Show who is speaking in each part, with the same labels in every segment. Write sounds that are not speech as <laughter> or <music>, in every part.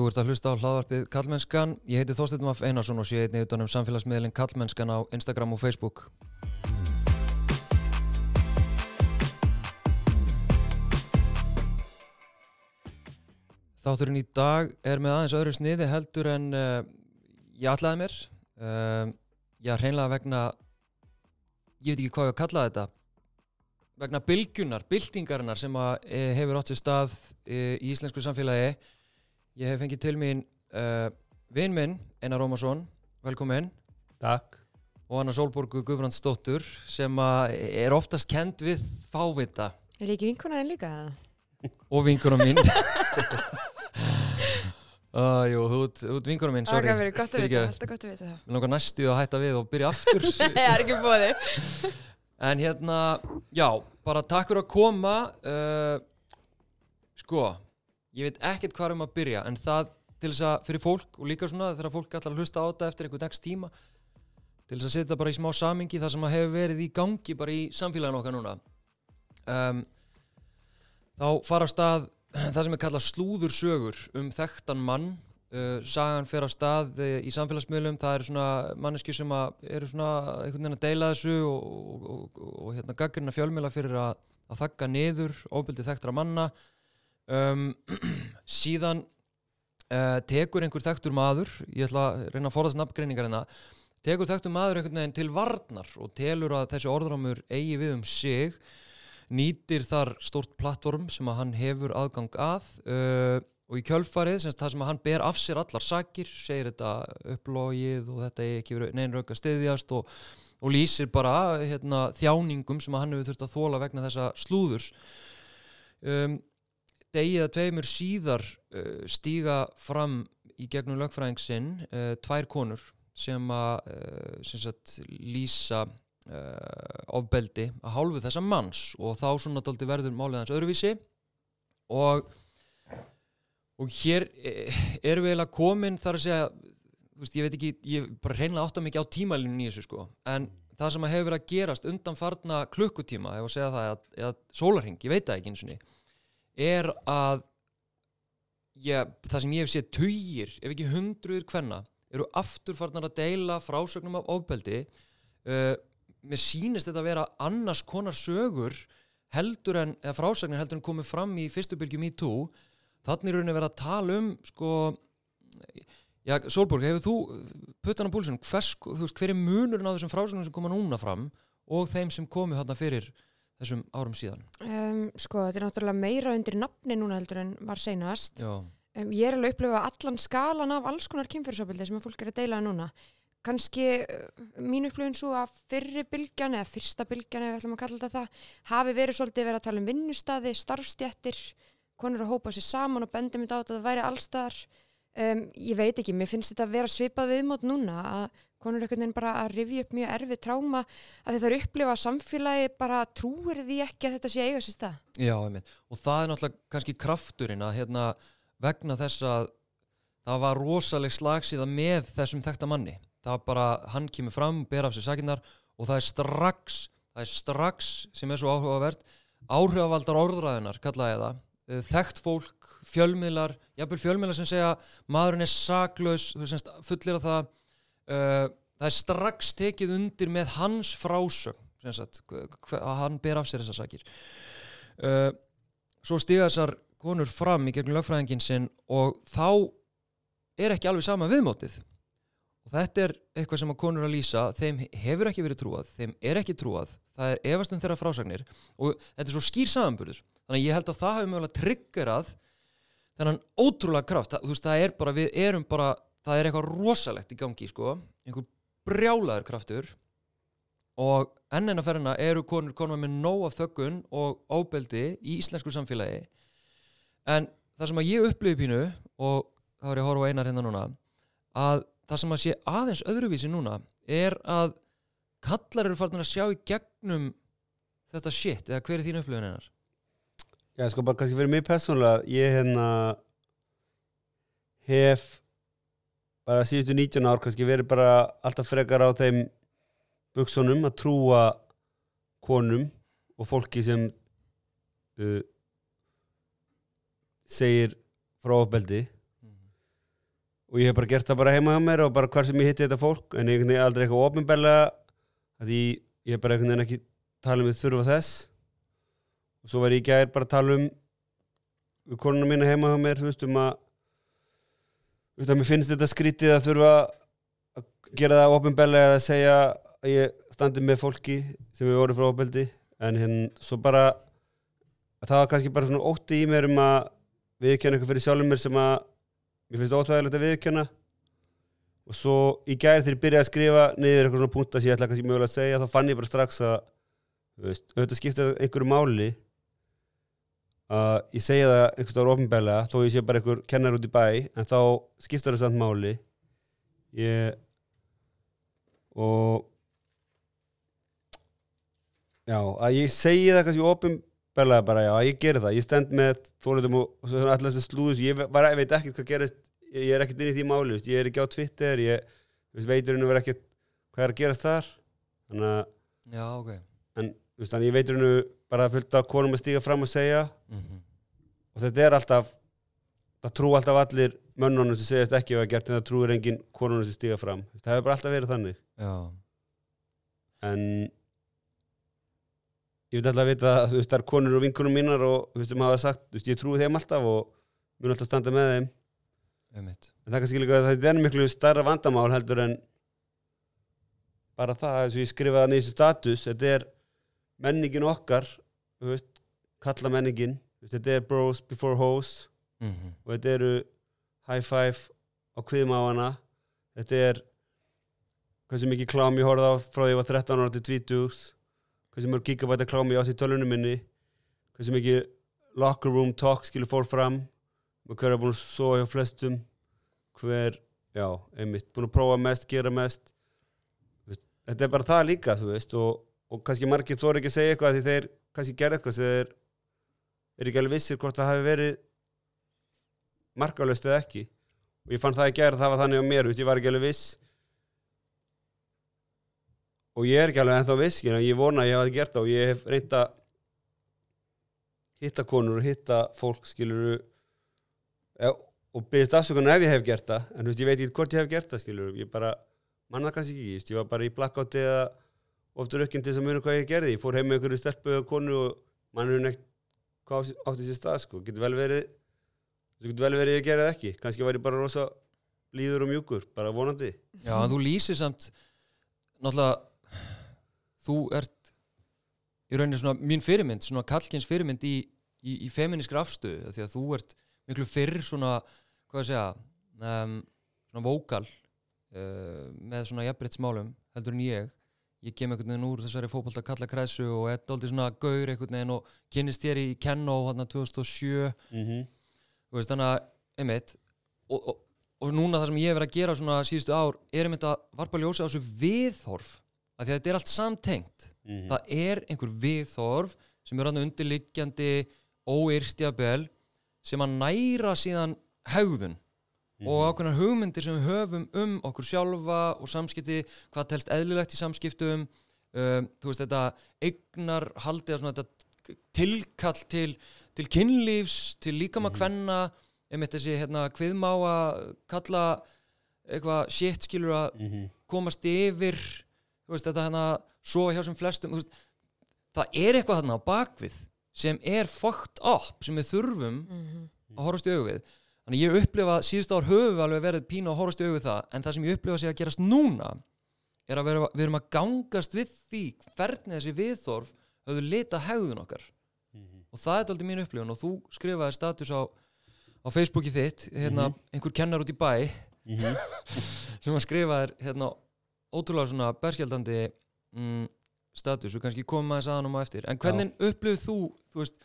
Speaker 1: Þú ert að hlusta á hlaðvarpið Kallmennskan. Ég heiti Þorstein Maff Einarsson og sé einnig utan um samfélagsmiðlinn Kallmennskan á Instagram og Facebook. Þátturinn í dag er með aðeins öðru sniði heldur en uh, ég ætlaði mér. Uh, ég er hreinlega vegna, ég veit ekki hvað ég að kalla þetta, vegna bylgunar, byltingarinnar sem uh, hefur átt sér stað í íslensku samfélagi. Ég hef fengið til mín vinn minn, Einar Rómarsson, velkomin.
Speaker 2: Takk.
Speaker 1: Og Anna Sólborgu Guðbrandsdóttur sem er oftast kend við fávita.
Speaker 3: Er ekki vinkunaðin líka?
Speaker 1: Og vinkunum mín. <laughs> Uh, jú, þú ert vingunum minn, sorry.
Speaker 3: Það er gott að vita, alltaf gott að vita það.
Speaker 1: Við langar næstu að hætta við og byrja aftur.
Speaker 3: Nei, <laughs> það er ekki bóði.
Speaker 1: en hérna, já, bara takk fyrir að koma. Uh, sko, ég veit ekkert hvað um að byrja, en það til þess að fyrir fólk og líka svona þegar fólk ætlar að hlusta á þetta eftir einhvern dags tíma, til þess að setja bara í smá samingi það sem hefur verið í gangi bara í samfélaginu okkar núna. Um, þá fara stað <clears throat> það sem er kallað slúðursögur um þekktan mann. Uh, sagan fer á stað uh, í samfélagsmiðlum. Það eru svona manneski sem eru svona einhvern veginn að deila þessu og, og, og, og hérna gaggrina fjölmjöla fyrir að, að þakka niður óbyldi þekktra manna um, <clears throat> síðan uh, tekur einhver þekktur maður ég ætla að reyna að forðast nafngreiningar en það tekur þekktur maður einhvern veginn til varnar og telur að þessi orðramur eigi við um sig nýtir þar stórt plattform sem að hann hefur aðgang að uh, og í kjölfarið, semst það sem að hann ber af sér allar sakir, segir þetta upplógið og þetta er ekki verið neynrögg að stiðjast og, og lýsir bara hérna, þjáningum sem að hann hefur þurft að þóla vegna þessa slúðurs. Um, degið að tveimur síðar uh, stíga fram í gegnum lögfræðingsinn uh, tvær konur sem að uh, lýsa uh, ofbeldi að hálfu þessa manns. Og þá svona daldi verður málið hans öðruvísi. Og og hér eh, erum við eiginlega komin þar að segja veist, ég veit ekki, ég bara reynilega átta mikið á tímælinu í þessu sko, en það sem hefur verið að gerast undan farna klukkutíma ef að segja það, eða, eða sólarhing, ég veit það ekki eins og ný er að ég, það sem ég hef séð töyir, ef ekki hundruður hvenna eru aftur farnar að deila frásögnum af ofbeldi. Uh, mér sýnist þetta að vera annars konar sögur heldur en, eða frásagnir heldur en komið fram í fyrstu bylgjum í tú þannig er rauninni verið að tala um sko, já, Solborg hefur þú puttan á búlsunum, þú veist hver er munurinn á þessum frásagnum sem koma núna fram og þeim sem komi þarna fyrir þessum árum síðan?
Speaker 3: Um, Sko, þetta er náttúrulega meira undir nafni núna heldur en var seinast. Um, ég er alveg upplifað allan skalan af alls konar kynfyrirsopildi sem að fólk er að deila núna. Kannski eh, mín upplöfun svo að fyrri bylgjan eða fyrsta bylgjan eða við ætlum að kalla þetta það hafi verið svolítið verið að tala um vinnustadi, starfstjættir konur að hópa sér saman og bendum þetta á að það væri allstaðar um, ég veit ekki, mér finnst þetta að vera svipað viðmót núna að konur ekkert nefn bara að rifja upp mjög erfið tráma að þetta eru upplifa samfélagi bara trúir því ekki að þetta sé eiga sér stað.
Speaker 1: Já, einmitt. og það er náttúrulega kannski krafturinn að hérna, vegna þess að það var rosaleg slagsíða með þessum þekta manni. Það er bara, hann kemur fram, ber af sér sakinnar og það er strax það er strax sem er svo áhugavert áhrifavaldar orðræðinar, kallaði það eh, þekkt fólk, fjölmiðlar jafnvel fjölmiðlar sem segja maðurinn er saklaus, þú veist, fullir af það uh, það er strax tekið undir með hans sagt, að hann ber af sér þessar sakir. Uh, svo stiga þessar konur fram í gegnum lögfræðingin sinn og þá er ekki alveg sama viðmótið. Og þetta er eitthvað sem að konur að lýsa þeim hefur ekki verið trúað, þeim er ekki trúað það er efastum þeirra frásagnir og þetta er svo skýr samanburður. Þannig að ég held að það hefur mögulega triggerað þennan ótrúlega kraft. Það, þú veist það er bara, við erum bara það er eitthvað rosalegt í gangi sko. Einhver brjálaður kraftur. Og ennina ferina eru konur konur með nóg af þöggun og óbeldi í íslensku samfélagi. En það sem að ég upplifi pínu og þá er ég að horfa einar hérna núna að það sem að sé aðeins öðruvísi núna er að kallar eru farin að sjá í gegnum þetta shit, eða hver er þín upplifun einar?
Speaker 2: Já, sko bara kannski fyrir mig personlega, ég hérna hef bara síðustu 19 ár kannski verið bara alltaf frekar á þeim buksunum að trúa konum og fólki sem uh, segir frá ofbeldi mm -hmm. og ég hef bara gert það bara heima hjá mér og bara hvar sem ég hitti þetta fólk en ég hef aldrei eitthvað ofinbælega því ég hef bara einhvern veginn ekki talað um þurfa þess og svo var ég gæðir bara að tala um konuna mína heima hjá mér þú veist um að þú veist að mér finnst þetta skrítið að þurfa að gera það ofinbælega eða segja að ég standi með fólki sem við vorum frá ofbeldi. En hérna svo bara það var kannski bara svona ótti í mér um að viðkjöna eitthvað fyrir sjálfum mér sem að mér finnst óþægilegt að viðkjöna og svo í gæri þegar ég byrjaði að skrifa niður eitthvað svona punkt að ég ætla kannski mögulega að segja þá fann ég bara strax að veist, auðvitað skipta einhverju máli að ég segja það einhvers ára ofinbælega þó ég sé bara einhver kennar út í bæ en þá skipta það samt máli. Ég og Já, að ég segi það kannski ofinbeglega bara, já, ég gerir það, ég stend með þólitum og, alltaf þess að slúðus, ég, ég veit ekkert hvað gerist, ég, er ekkert inn í því máli, veist, ég er ekki á Twitter, ég veitur henni verið ekkert hvað er að gerast þar, þannig að,
Speaker 1: Já, ok.
Speaker 2: en, veist, þannig ég veitur henni bara að fullta konum að stíga fram og segja.
Speaker 1: Mm
Speaker 2: og þetta er alltaf, það trú alltaf allir mönnunum sem segist ekki að hafa gert en það trúir engin konunum sem stíga fram, það hefur bara alltaf verið þannig,
Speaker 1: Já.
Speaker 2: en ég veit alltaf að vita að þú veist, það er konur og vinkunum mínar og þú veist, sem hafa sagt, þú veist, ég trúi þeim alltaf og mun alltaf standa með þeim.
Speaker 1: Einmitt.
Speaker 2: en það er kannski líka að það er miklu starra vandamál heldur en bara það, eins og ég skrifaði að nýstu status, þetta er menningin okkar veist, kalla menningin veist, þetta er bros before hoes.
Speaker 1: Mm
Speaker 2: og þetta eru high five á kviðmáana þetta er hversu mikið klám ég horfði á frá því að ég var 13 ára til 20 hversu mörg gigabæta klám ég átt í tölunum minni. Hversu mikið locker room talk skilur fór fram. Hver er búin að sofa hjá flestum. Hver, já, einmitt búin að prófa mest, gera mest. Þetta er bara það líka þú veist og, og kannski margir þóri ekki að segja eitthvað því þeir kannski gera eitthvað sem þeir er ekki alveg vissir hvort það hafi verið markalöst eða ekki. Og ég fann það í gæra það var þannig á mér, veist, ég var ekki alveg viss. Og ég er ekki alveg ennþá viss ég vona að ég hafi gert það og ég hef reynd að hitta konur og hitta fólk skilur ja, og byggðist afsökunar ef ég hef gert það en veist, ég veit ekki hvort ég hef gert það skilur ég bara, manna kannski ekki, ég var bara í blackouti eða oftur ökkinn til þess að muna hvað ég gerði. Ég fór heim með einhverju stelpu og konu og mannur neitt hvað átti sér stað sko, getur vel verið getur vel verið að ég gerði það ekki. Kannski ég bara rosa líður og mjúkur bara vonandi.
Speaker 1: Já, þú lýsir samt náttúrulega þú ert í rauninni svona mín fyrirmynd, svona kallkins fyrirmynd í, í, í feminískri afstöðu því að þú ert miklu fyrr svona hvað að segja um, svona vókal uh, með svona jafnbryttsmálum heldur en ég ég kem einhvern veginn úr þessari fókbalta kalla kræsu og er aldrei svona gaur einhvern veginn og kynist þér í Kenno hann 2007
Speaker 2: mm -hmm.
Speaker 1: veist þannig að, einmitt og, og, og núna það sem ég hef verið að gera svona síðustu ár er einmitt að varpa ljósa á þessu viðhorf af því að þetta er allt samtengt
Speaker 2: Mhm.
Speaker 1: það er einhver viðhorf sem er hann undirliggjandi óyrstjabel sem að næra síðan hegðun og ákveðnar hugmyndir sem við höfum um okkur sjálfa og samskipti hvað telst eðlilegt í samskiptum um, þú veist þetta eignar haldið að svona þetta tilkall til, til kynlífs til líkama
Speaker 2: Mhm.
Speaker 1: kvenna einmitt þessi hérna kviðmá að kalla eitthvað shit skilur að
Speaker 2: Mm -hmm.
Speaker 1: komast yfir þú veist þetta hérna sofa hjá sem flestum þú veist, það er eitthvað þarna á bakvið sem er fucked up sem við þurfum að horfast í augu við þannig ég upplifa að síðust ár höfum við alveg verið pínu að horfast við það en það sem ég upplifa sig að gerast núna er að vera, við erum að gangast við því hvernig þessi viðþorf höfðu lita hegðun okkar. Og það er aldrei mín upplifun og þú skrifaði status á, á Facebooki þitt hérna, einhver kennar út í bæ
Speaker 2: Mhm. <laughs>
Speaker 1: sem að skrifa þér hérna, ótrúlega svona berskjaldandi mm, status, við kannski komum aðeins aðan um á eftir. En hvernig upplifið þú þú veist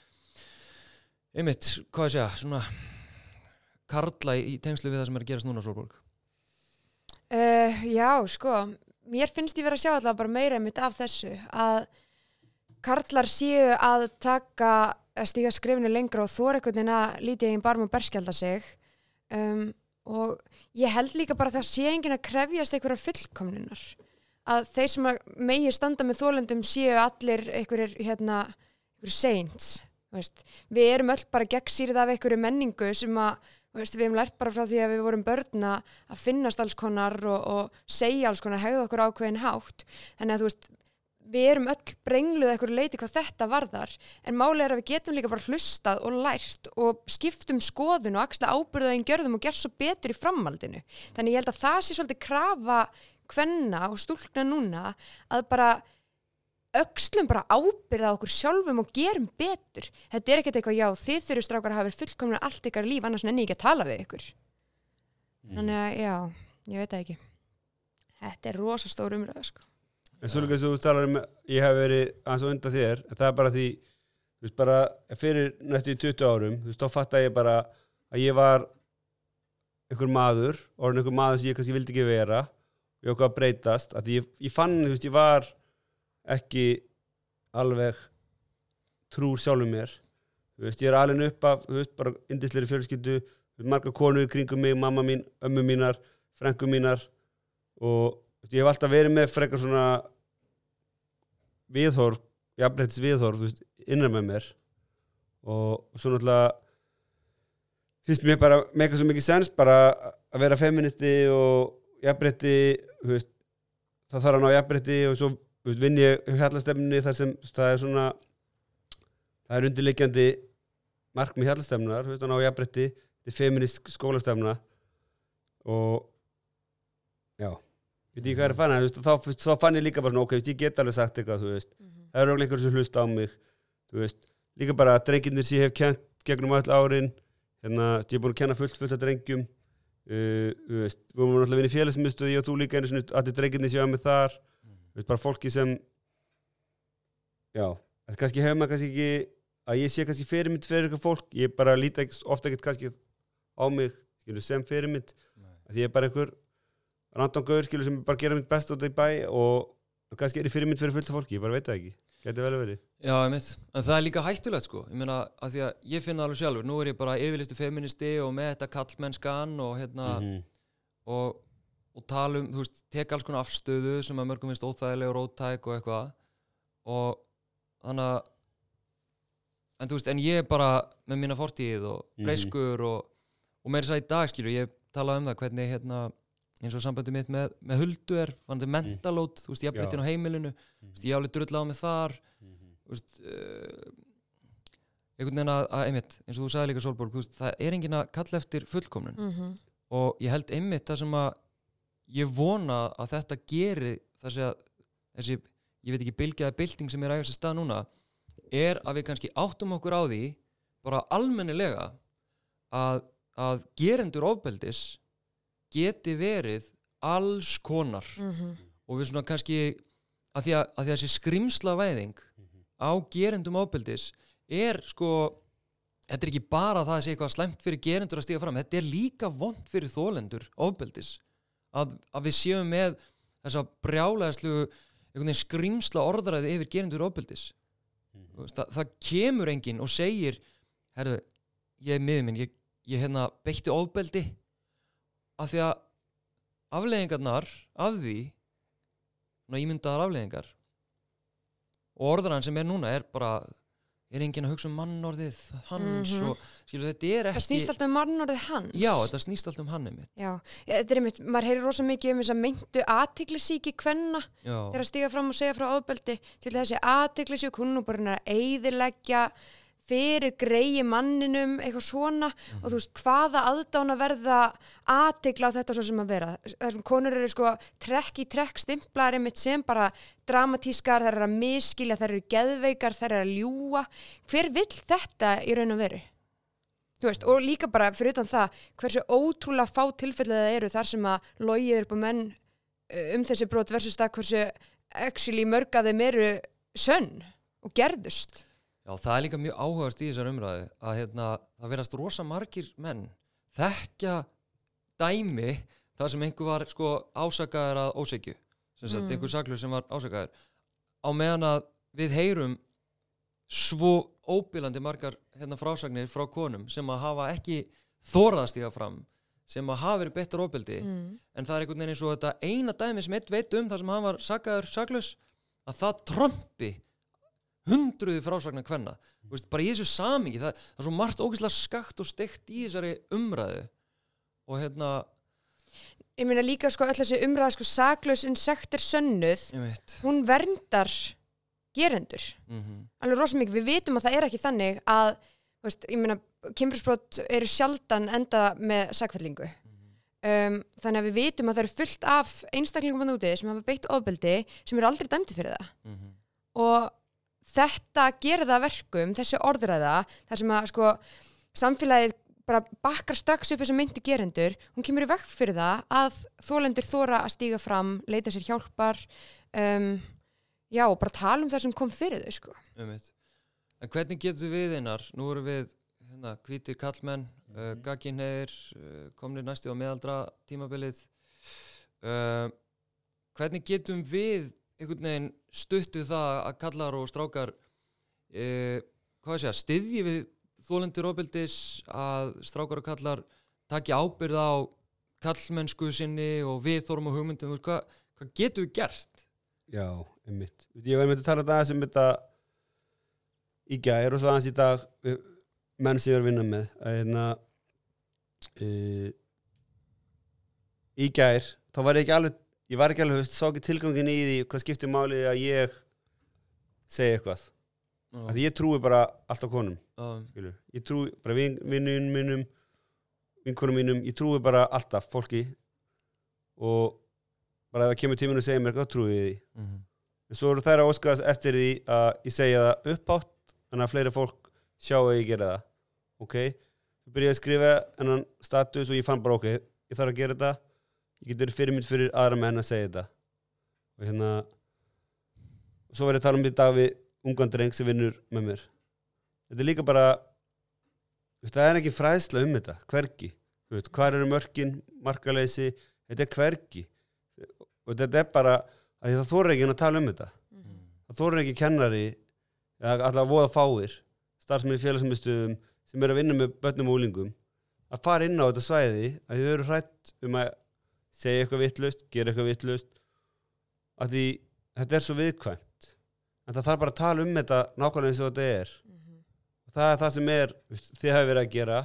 Speaker 1: einmitt, hvað ég segja, svona karla í tengslu við það sem er að gerast núna Sólborg?
Speaker 3: Uh, já, sko, mér finnst ég vera að sjá alltaf bara meira einmitt af þessu að karlar séu að taka að stíga skrifinu lengra og þóra einhvern veginn að lítið einn barm og berskjálda sig. Um, og ég held líka bara að það sé enginn að krefjast einhverjar fullkomnunar að þeir sem að megi standa með þólendum séu allir einhverjir hérna, einhverjir veist. við erum öll bara gegnsýrið af einhverju menningu sem að þú veist, við hefum lært bara frá því að við vorum börna að finnast alls konar og, og segja alls konar, hegða okkur ákveðin hátt. Þannig að þú veist við erum öll brengluð eitthvað leiti hvað þetta varðar. En málega er að við getum líka bara hlustað og lært og skiptum skoðun og axla ábyrðaðin gjörðum og gerð svo betur í framhaldinu. Þannig ég held að það sé svolítið krafa hvenna og stúlna núna að bara aukslum bara ábyrða okkur sjálfum og gerum betur. Þetta er ekkert eitthvað já þið þurru strákar að hafa fullkomna allt ykkar líf annars enn ekki að tala við ykkur. Mm. þannig að já, ég veit ekki. Þetta er rosastór umröð sko.
Speaker 2: En svo líka sem þú talar um ég hef verið aðeins og undan þér en það er bara því þú veist bara fyrir næstu í 20 árum þú veist þá fatt að ég bara að ég var einhver maður orðin einhver maður sem ég kannski vildi ekki vera ég ekki alveg trúr sjálfur mér. Veist ég er alveg upp af veist bara indisleiri fjölskyldu marga konur kringum mig, mamma mín, ömmu mínar frengum mínar og veist, ég hef alltaf verið með frekar svona viðhorf, jafnrættis viðhorf innan með mér. Og, svo náttúrulega finnst mér bara með eitthvað svo mikið sens bara að vera feministi og jafnrætti það þarf að ná jafnrætti og svo vinn ég hérlastemni þar sem það er svona það er undirleikjandi markmið hérlastemnar að ná jafnrætti þetta er feminist skólastemna og já. Ég veit ekki hvað er að fanna þá, þá fann ég líka bara svona ok, ég get alveg sagt eitthvað mm -hmm. það eru einhverjum sem hlusta á mig veist, líka bara drenginir sem ég hef kent gegnum öll árin hérna, ég er búin að kenna fullt fullt af drengjum uh, veist, við vorum alltaf í félagsmyndstöði og þú líka einu svona þið drenginir séu að mig þar veist, bara fólki sem já, þetta kannski hefur maður kannski ekki að ég sé kannski fyrirmynd fyrir eitthvað fólk ég bara líti ofta ekkert kannski á mig sem fyrirmynd því ég er bara einhver random gaur skilur sem bara gera mitt best út í bæ og kannski er í fyrirmynd fyrir fullt af fólki, ég bara veit það ekki. Gæti vel að verið.
Speaker 1: Já, ég mynd, en það er líka hættulegt sko. Ég meina, að því að ég finna alveg sjálfur. Nú er ég bara yfirlistu feministi og með þetta kallmennskan og hérna mm -hmm. og, og tala um, þú veist tek alls konar afstöðu sem að mörgum finnst óþægileg og róttæk og eitthvað og þannig að en þú veist, en ég er bara með mína fortíð og breyskur mm -hmm. og, og með þess að í dag, skilur, ég tala um það hvernig hérna eins og sambandi mitt með, með huldu er vanandi mentalót, þú veist, ég haf breytin á heimilinu mm -hmm. ég áli drull á mig þar mm -hmm. þú veist uh, einhvern veginn að, að einmitt, eins og þú sagði líka Solborg, þú veist, það er engin að kalla eftir fullkomnun mm -hmm. og ég held einmitt það sem að ég vona að þetta geri þessi að þessi, ég veit ekki, bilgjaði bilding sem er ægast að stað núna er að við kannski áttum okkur á því bara almennilega að, að gerendur ofbeldis geti verið alls konar mm -hmm. og við svona kannski að því að, að, því að þessi skrimsla væðing mm -hmm. á gerendum ábyldis er sko þetta er ekki bara það að sé eitthvað slemt fyrir gerendur að stíga fram, þetta er líka vond fyrir þólendur ábyldis að, að við séum með þessa brjálæðislu skrimsla orðræði yfir gerendur ábyldis mm -hmm. það, það kemur enginn og segir herru, ég er miður minn ég, ég hérna beitti ábyldi af því að afleggingarnar af því ímyndaðar afleggingar og orðran sem er núna er bara er enginn að hugsa um mannorðið hans mm -hmm. og skilur þetta er ekki
Speaker 3: það snýst alltaf um mannorðið hans.
Speaker 1: Já þetta snýst alltaf um hann einmitt.
Speaker 3: Já þetta er einmitt, maður heyrir rosa mikið um þess að myndu aðtiklisíki hvenna þegar að stiga fram og segja frá ábeldi til þessi aðtiklisík hún er bara að eiðilegja fyrir greiði manninum eitthvað svona mm. og þú veist hvaða aðdána verða aðtegla á þetta svo sem að vera þessum konur eru sko trekk í trekk stimplaðar einmitt sem bara dramatískar, þær eru að miskilja, þær eru geðveikar, þær eru að ljúa hver vill þetta í raun og veru? Þú veist, og líka bara fyrir utan það hversu ótrúlega fá tilfellið það eru þar sem að logið upp á menn um þessi brot versus það hversu actually mörgaðum eru sönn og gerðust
Speaker 1: Já, það er líka mjög áhugast í þessar umræðu að hérna, það verðast rosa margir menn þekkja dæmi það sem einhver var sko, ásakaður að ósegju sem sagt, mm. einhver saklur sem var ásakaður á meðan að við heyrum svo óbílandi margar hérna, frásagnir frá konum sem að hafa ekki þóraðast í það fram sem að hafa verið betur óbyldi mm. en það er einhvern veginn eins og þetta eina dæmi sem eitt veit um það sem hann var sakaður saklus að það trombi hundruði frásagnar hvenna veist, bara í þessu samingi, það, það er svo margt ógeðslega skakt og steikt í þessari umræðu. Og hérna
Speaker 3: ég meina líka sko öll þessi umræða sko saklaus insektir sönnuð. Hún verndar gerendur. Mm -hmm. alveg rosalega mikið, við vitum að það er ekki þannig að, veist, ég meina kynfyrsbrot eru sjaldan enda með sakfællingu mm -hmm. um, þannig að við vitum að það eru fullt af einstaklingum á núti sem hafa beitt ofbeldi sem eru aldrei dæmti fyrir það. Mm -hmm. og þetta gerða verkum, þessi orðræða þar sem að sko samfélagið bara bakkar strax upp þessum myndu gerendur, hún kemur í vekk fyrir það að þólendur þóra að stíga fram leita sér hjálpar um, já og bara tala um það sem kom fyrir þau sko.
Speaker 1: En hvernig getur við einar, nú eru við hérna, kvítir kallmenn mm -hmm. uh, gagginheir, uh, komnir næsti á meðaldra tímabilið. Uh, hvernig getum við einhvern veginn stuttu það að kallar og strákar eh, hvað sé að styðji við þólendur ofbildis að strákar og kallar taki ábyrð á kallmennsku sinni og við þórum á hugmyndum hvað, hvað getur við gert?
Speaker 2: Já, einmitt ég var með að tala um það sem þetta í gæri og svo aðeins í dag menn sem ég var að vinna með að hérna e, í gæri þá var ég ekki alveg ég var ekki alveg, þú veist, sá ekki tilgangin í því hvað skiptir máli að ég segja eitthvað uh. að ég trúi bara alltaf konum uh. ég trúi bara vin, vinnun minnum vinkunum mínum, ég trúi bara alltaf fólki og bara ef það kemur tíminu og segja mér eitthvað, trúi ég því uh mhm. -huh. en svo eru þær að óskast eftir því að ég segja það uppátt þannig að fleiri fólk sjá að ég gera það ok, þú byrjaði að skrifa ennan status og ég fann bara ok, ég þarf að gera þetta ég getur fyrirmynd fyrir aðra menn að segja þetta. Og hérna og svo verður ég að tala um því dag við ungan dreng sem vinnur með mér. Þetta er líka bara það er ekki fræðsla um þetta hverki, hvað eru mörkin markaleysi, þetta er hverki og þetta er bara að það þóra ekki að tala um þetta. Mm. það þóra ekki kennari eða alltaf voða fáir starfsmenn í félagsmyndstöðum sem er að vinna með börnum og úlingum að fara inn á þetta svæði að þau eru hrætt um að segja eitthvað vittlust, gera eitthvað vittlust af því þetta er svo viðkvæmt. En það þarf bara að tala um þetta nákvæmlega eins og þetta er. Mm -hmm. það er það sem er þið hafi verið að gera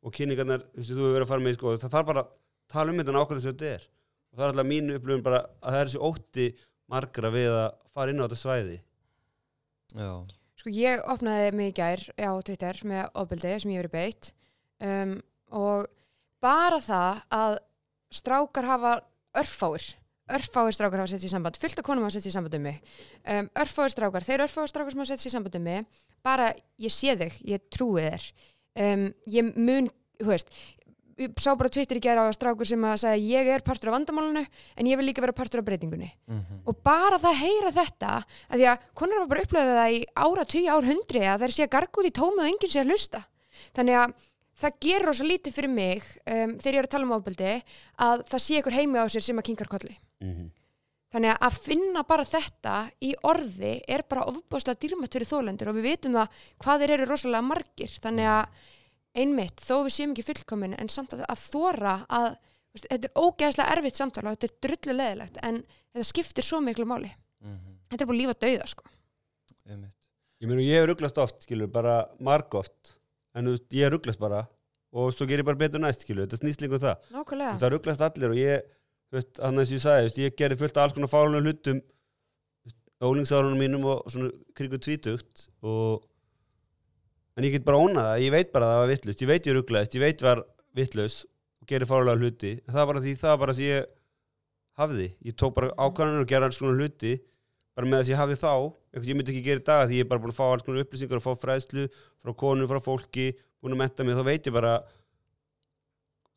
Speaker 2: og kynningarnar, þú hefur verið að fara með í sko það þarf bara að tala um þetta nákvæmlega eins og þetta er. Og það er alltaf mínu upplifun bara að það er þessi ótti margra við að fara inn á þetta svæði.
Speaker 3: Já. Sko ég opnaði mig í gær á Twitter með ofbeldi sem ég verið beitt. Um, og bara það að strákar hafa örfáir örfáir strákar hafa sett sér samband fullt af konum hafa sett sér samband um mig. Um, örfáir strákar, þeir örfáir strákar sem hafa sett sér samband um mig bara ég sé þig, ég trúi þér. Um, ég mun, hú veist ég sá bara tvittir í gera á strákur sem að segja ég er partur af vandamálunu en ég vil líka vera partur af breytingunni. Mm -hmm. og bara það heyra þetta að því að konar var bara upplöfuð það í ára, tíu ár, hundri að það er sé að garga út í tómið og enginn sé að hlusta. Þannig að það gerur rosa lítið fyrir mig um, þegar ég er að tala um ábyldi að það sé ykkur heimi á sér sem að kingar kolli mm -hmm. þannig að að finna bara þetta í orði er bara ofbáslega dýrmætt fyrir þólendur og við veitum það hvað þeir eru rosalega margir þannig að einmitt þó við séum ekki fullkomin en samt að, að þóra að veist, þetta er ógeðslega erfitt samtala og þetta er drullu leðilegt en þetta skiptir svo miklu máli mm -hmm. þetta er bara lífa döiða sko
Speaker 2: Einmitt. Ég ég hef rugglast oft skilur bara marg oft en veist, ég rugglast bara. Og svo ger ég bara betur næst, skilu, þetta snýst líka um það.
Speaker 3: Nákvæmlega.
Speaker 2: það rugglast allir og ég þannig að ég sagði, ég gerði fullt af alls konar fálunum hlutum ólingsárunum mínum og svona krigu tvítugt og en ég get bara ónað það, ég veit bara að það var vittlust ég veit ég rugglaðist, ég veit var vittlust og gerði fálulega hluti, en það var bara því það var bara því ég hafði. Ég tók bara ákvæmlega og gerði alls konar hluti bara með þess að ég hafi þá. Ég myndi ekki gera í dag því ég er bara búin að fá alls konar upplýsingar og fá fræðslu frá konu, frá fólki búin að metta mig, þá veit ég bara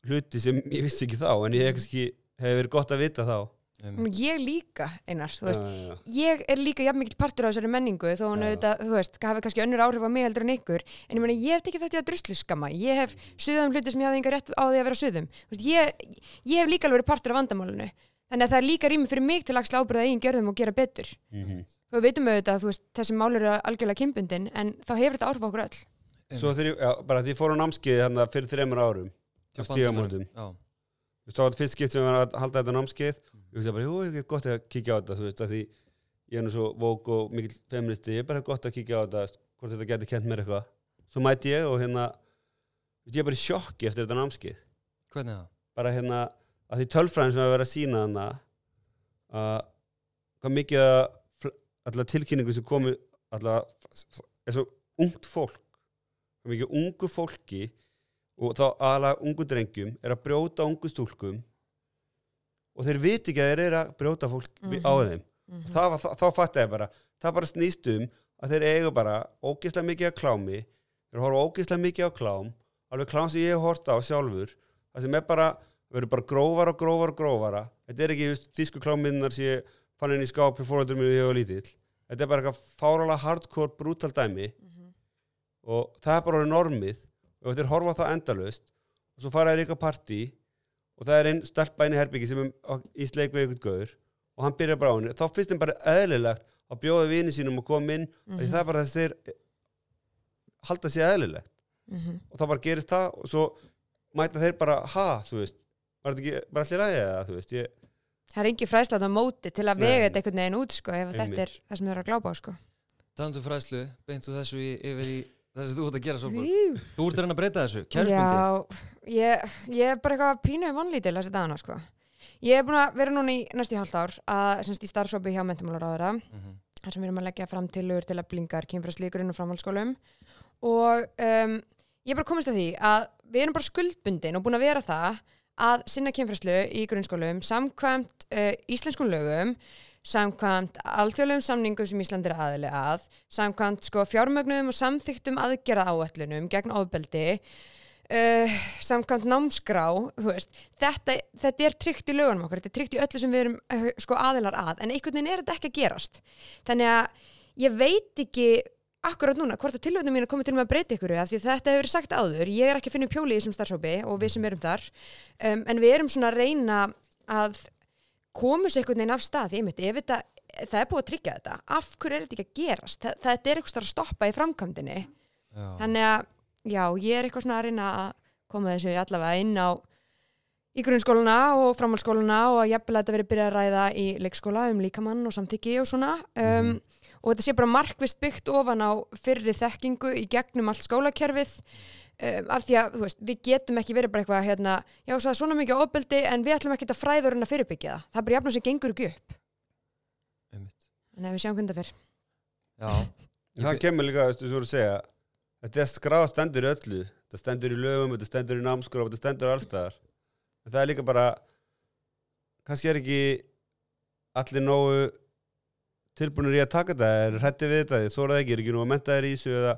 Speaker 2: hluti sem ég vissi ekki þá en ég hef ekki, hefur verið gott að vita þá.
Speaker 3: Ég líka, einar, þú veist. Já, já. ég er líka jafn mikið partur á þessari menningu þó hann auðvitað, þú veist, hafi kannski önnur áhrif á mig heldur en ykkur, en ég meina, ég hef ekki þetta að druslu skamma, ég hef suðum hluti sem ég hafði enga rétt á því að vera suðum. Ég, ég hef líka alveg verið partur af vandamálunu þannig að það er líka rými fyrir mig til að axla ábyrða eigin gjörðum og gera betur. Mm -hmm. Þú veitum auðvitað að veist, þessi mál eru algjörlega kimbundin en þá hefur þetta áhrif okkur öll.
Speaker 2: Svo þegar, já, bara því fórum námskeið hérna fyrir þreymur árum á stígamótum. Þú veist þá var þetta fyrst skipt sem við varum að halda þetta námskeið. Og ég veist bara, jú, ekki gott að kíkja á þetta þú veist, að því ég er nú svo vók og mikil feministi, ég er bara gott að kíkja á þetta hvort þetta getur kent mér eitthvað. Svo mæti ég og hérna ég er bara í sjokki eftir þetta námskið
Speaker 1: Hvernig það?
Speaker 2: bara hérna alltaf tilkynningu sem komi alltaf er svo ungt fólk mikið ungu fólki og þá aðalega ungu drengjum er að brjóta ungu stúlkum og þeir viti ekki að þeir eru að brjóta fólk mm -hmm. á þeim mm -hmm. það, þá, þá fattu ég bara það bara snýst um að þeir eigu bara ógeðslega mikið að klámi þeir horfa ógeðslega mikið á klám alveg klám sem ég hef horta á sjálfur það sem er bara, verður bara grófar og grófar og grófara þetta er ekki just, þísku kláminnar sem ég fann inn í skápi fóröldur mér þegar ég var lítill. Þetta er bara eitthvað fárálega hardcore brútal dæmi. Mm -hmm. og það er bara orðið normið. Og þeir horfa það endalust og svo fara þeir eitthvað partí. Og það er einn í herbyggi sem er í sleik við eitthvað gaur. Og hann byrjar bara á henni. Þá finnst þeim bara eðlilegt að bjóða vini sínum og koma inn. Mm -hmm. það er bara þess þeir halda sér eðlilegt. Mm -hmm. og þá bara gerist það. Og svo mæta þeir bara ha, þú veist. Var þetta ekki bara allir aðeins
Speaker 3: Það er engi fræslat á móti til að vega þetta einhvern veginn út sko ef Einmitt. þetta er það sem þau eru að glápa á sko.
Speaker 1: Þannig fræslu, beintu þessu í, yfir í það sem þú ert að gera svo Þú ert að reyna að breyta þessu, kærspundi
Speaker 3: Já, ég, ég er bara eitthvað pínuð vanlítil þessi dagana sko. Ég er búin að vera núna í næstu hálft ár að semst í starfsópi hjá mentamálaráðara mm -hmm. þar sem við erum að leggja fram tilur til að blingar kynfræðslíkurinn og framhaldsskólum. Og um, ég er bara komist að því að við erum bara skuldbundin og búin að vera það að sinna kynfræðslu í grunnskólum samkvæmt uh, íslenskun lögum samkvæmt alþjóðlegum samningum sem Ísland er aðli að samkvæmt sko, fjármögnum og samþyktum aðgerða áallunum gegn ofbeldi Uh, samkvæmt námskrá þetta, þetta er tryggt í lögunum okkur þetta er tryggt í öllu sem við erum uh, sko, aðilar að, en einhvern veginn er þetta ekki að gerast. Þannig að ég veit ekki akkurat núna hvort að tilvöndum mín er komið til að breyta ykkur af því þetta hefur verið sagt áður, ég er ekki að finna pjóli í þessum starfsópi og við sem erum þar. Um, en við erum svona að reyna að komast einhvern veginn af stað. Ég myndi, ef þetta, það er búið að tryggja þetta. Af hverju er þetta ekki að gerast, Þa, þetta er eitthvað að stoppa í framkvæmdini þannig að já, ég er eitthvað svona að reyna að koma þessu allavega inn á í grunnskóluna og framhaldsskóluna og að að þetta verið byrjað að ræða í leikskóla um líkamann og samtiki og svona. Um, mm. Og þetta sé bara markvist byggt ofan á fyrri þekkingu í gegnum allt skólakerfið. Um, af því að veist, við getum ekki verið bara eitthvað hérna, já það er svona mikið ofbeldi en við ætlum ekki að fræður en að fyrirbyggja það. Það er bara jafnveg sem gengur ekki upp. En ef við sjáum hvernig það fyrr
Speaker 2: Já, <laughs> það kemur líka, þú voru að segja Þetta er skráð stendur öllu, þetta stendur í lögum, þetta stendur í námskóra, þetta stendur allstaðar. En það er líka bara, kannski er ekki allir nógu tilbúinir í að taka þetta, er hrætti við þetta, þó er það ekki, er ekki nú að menta þér í þessu eða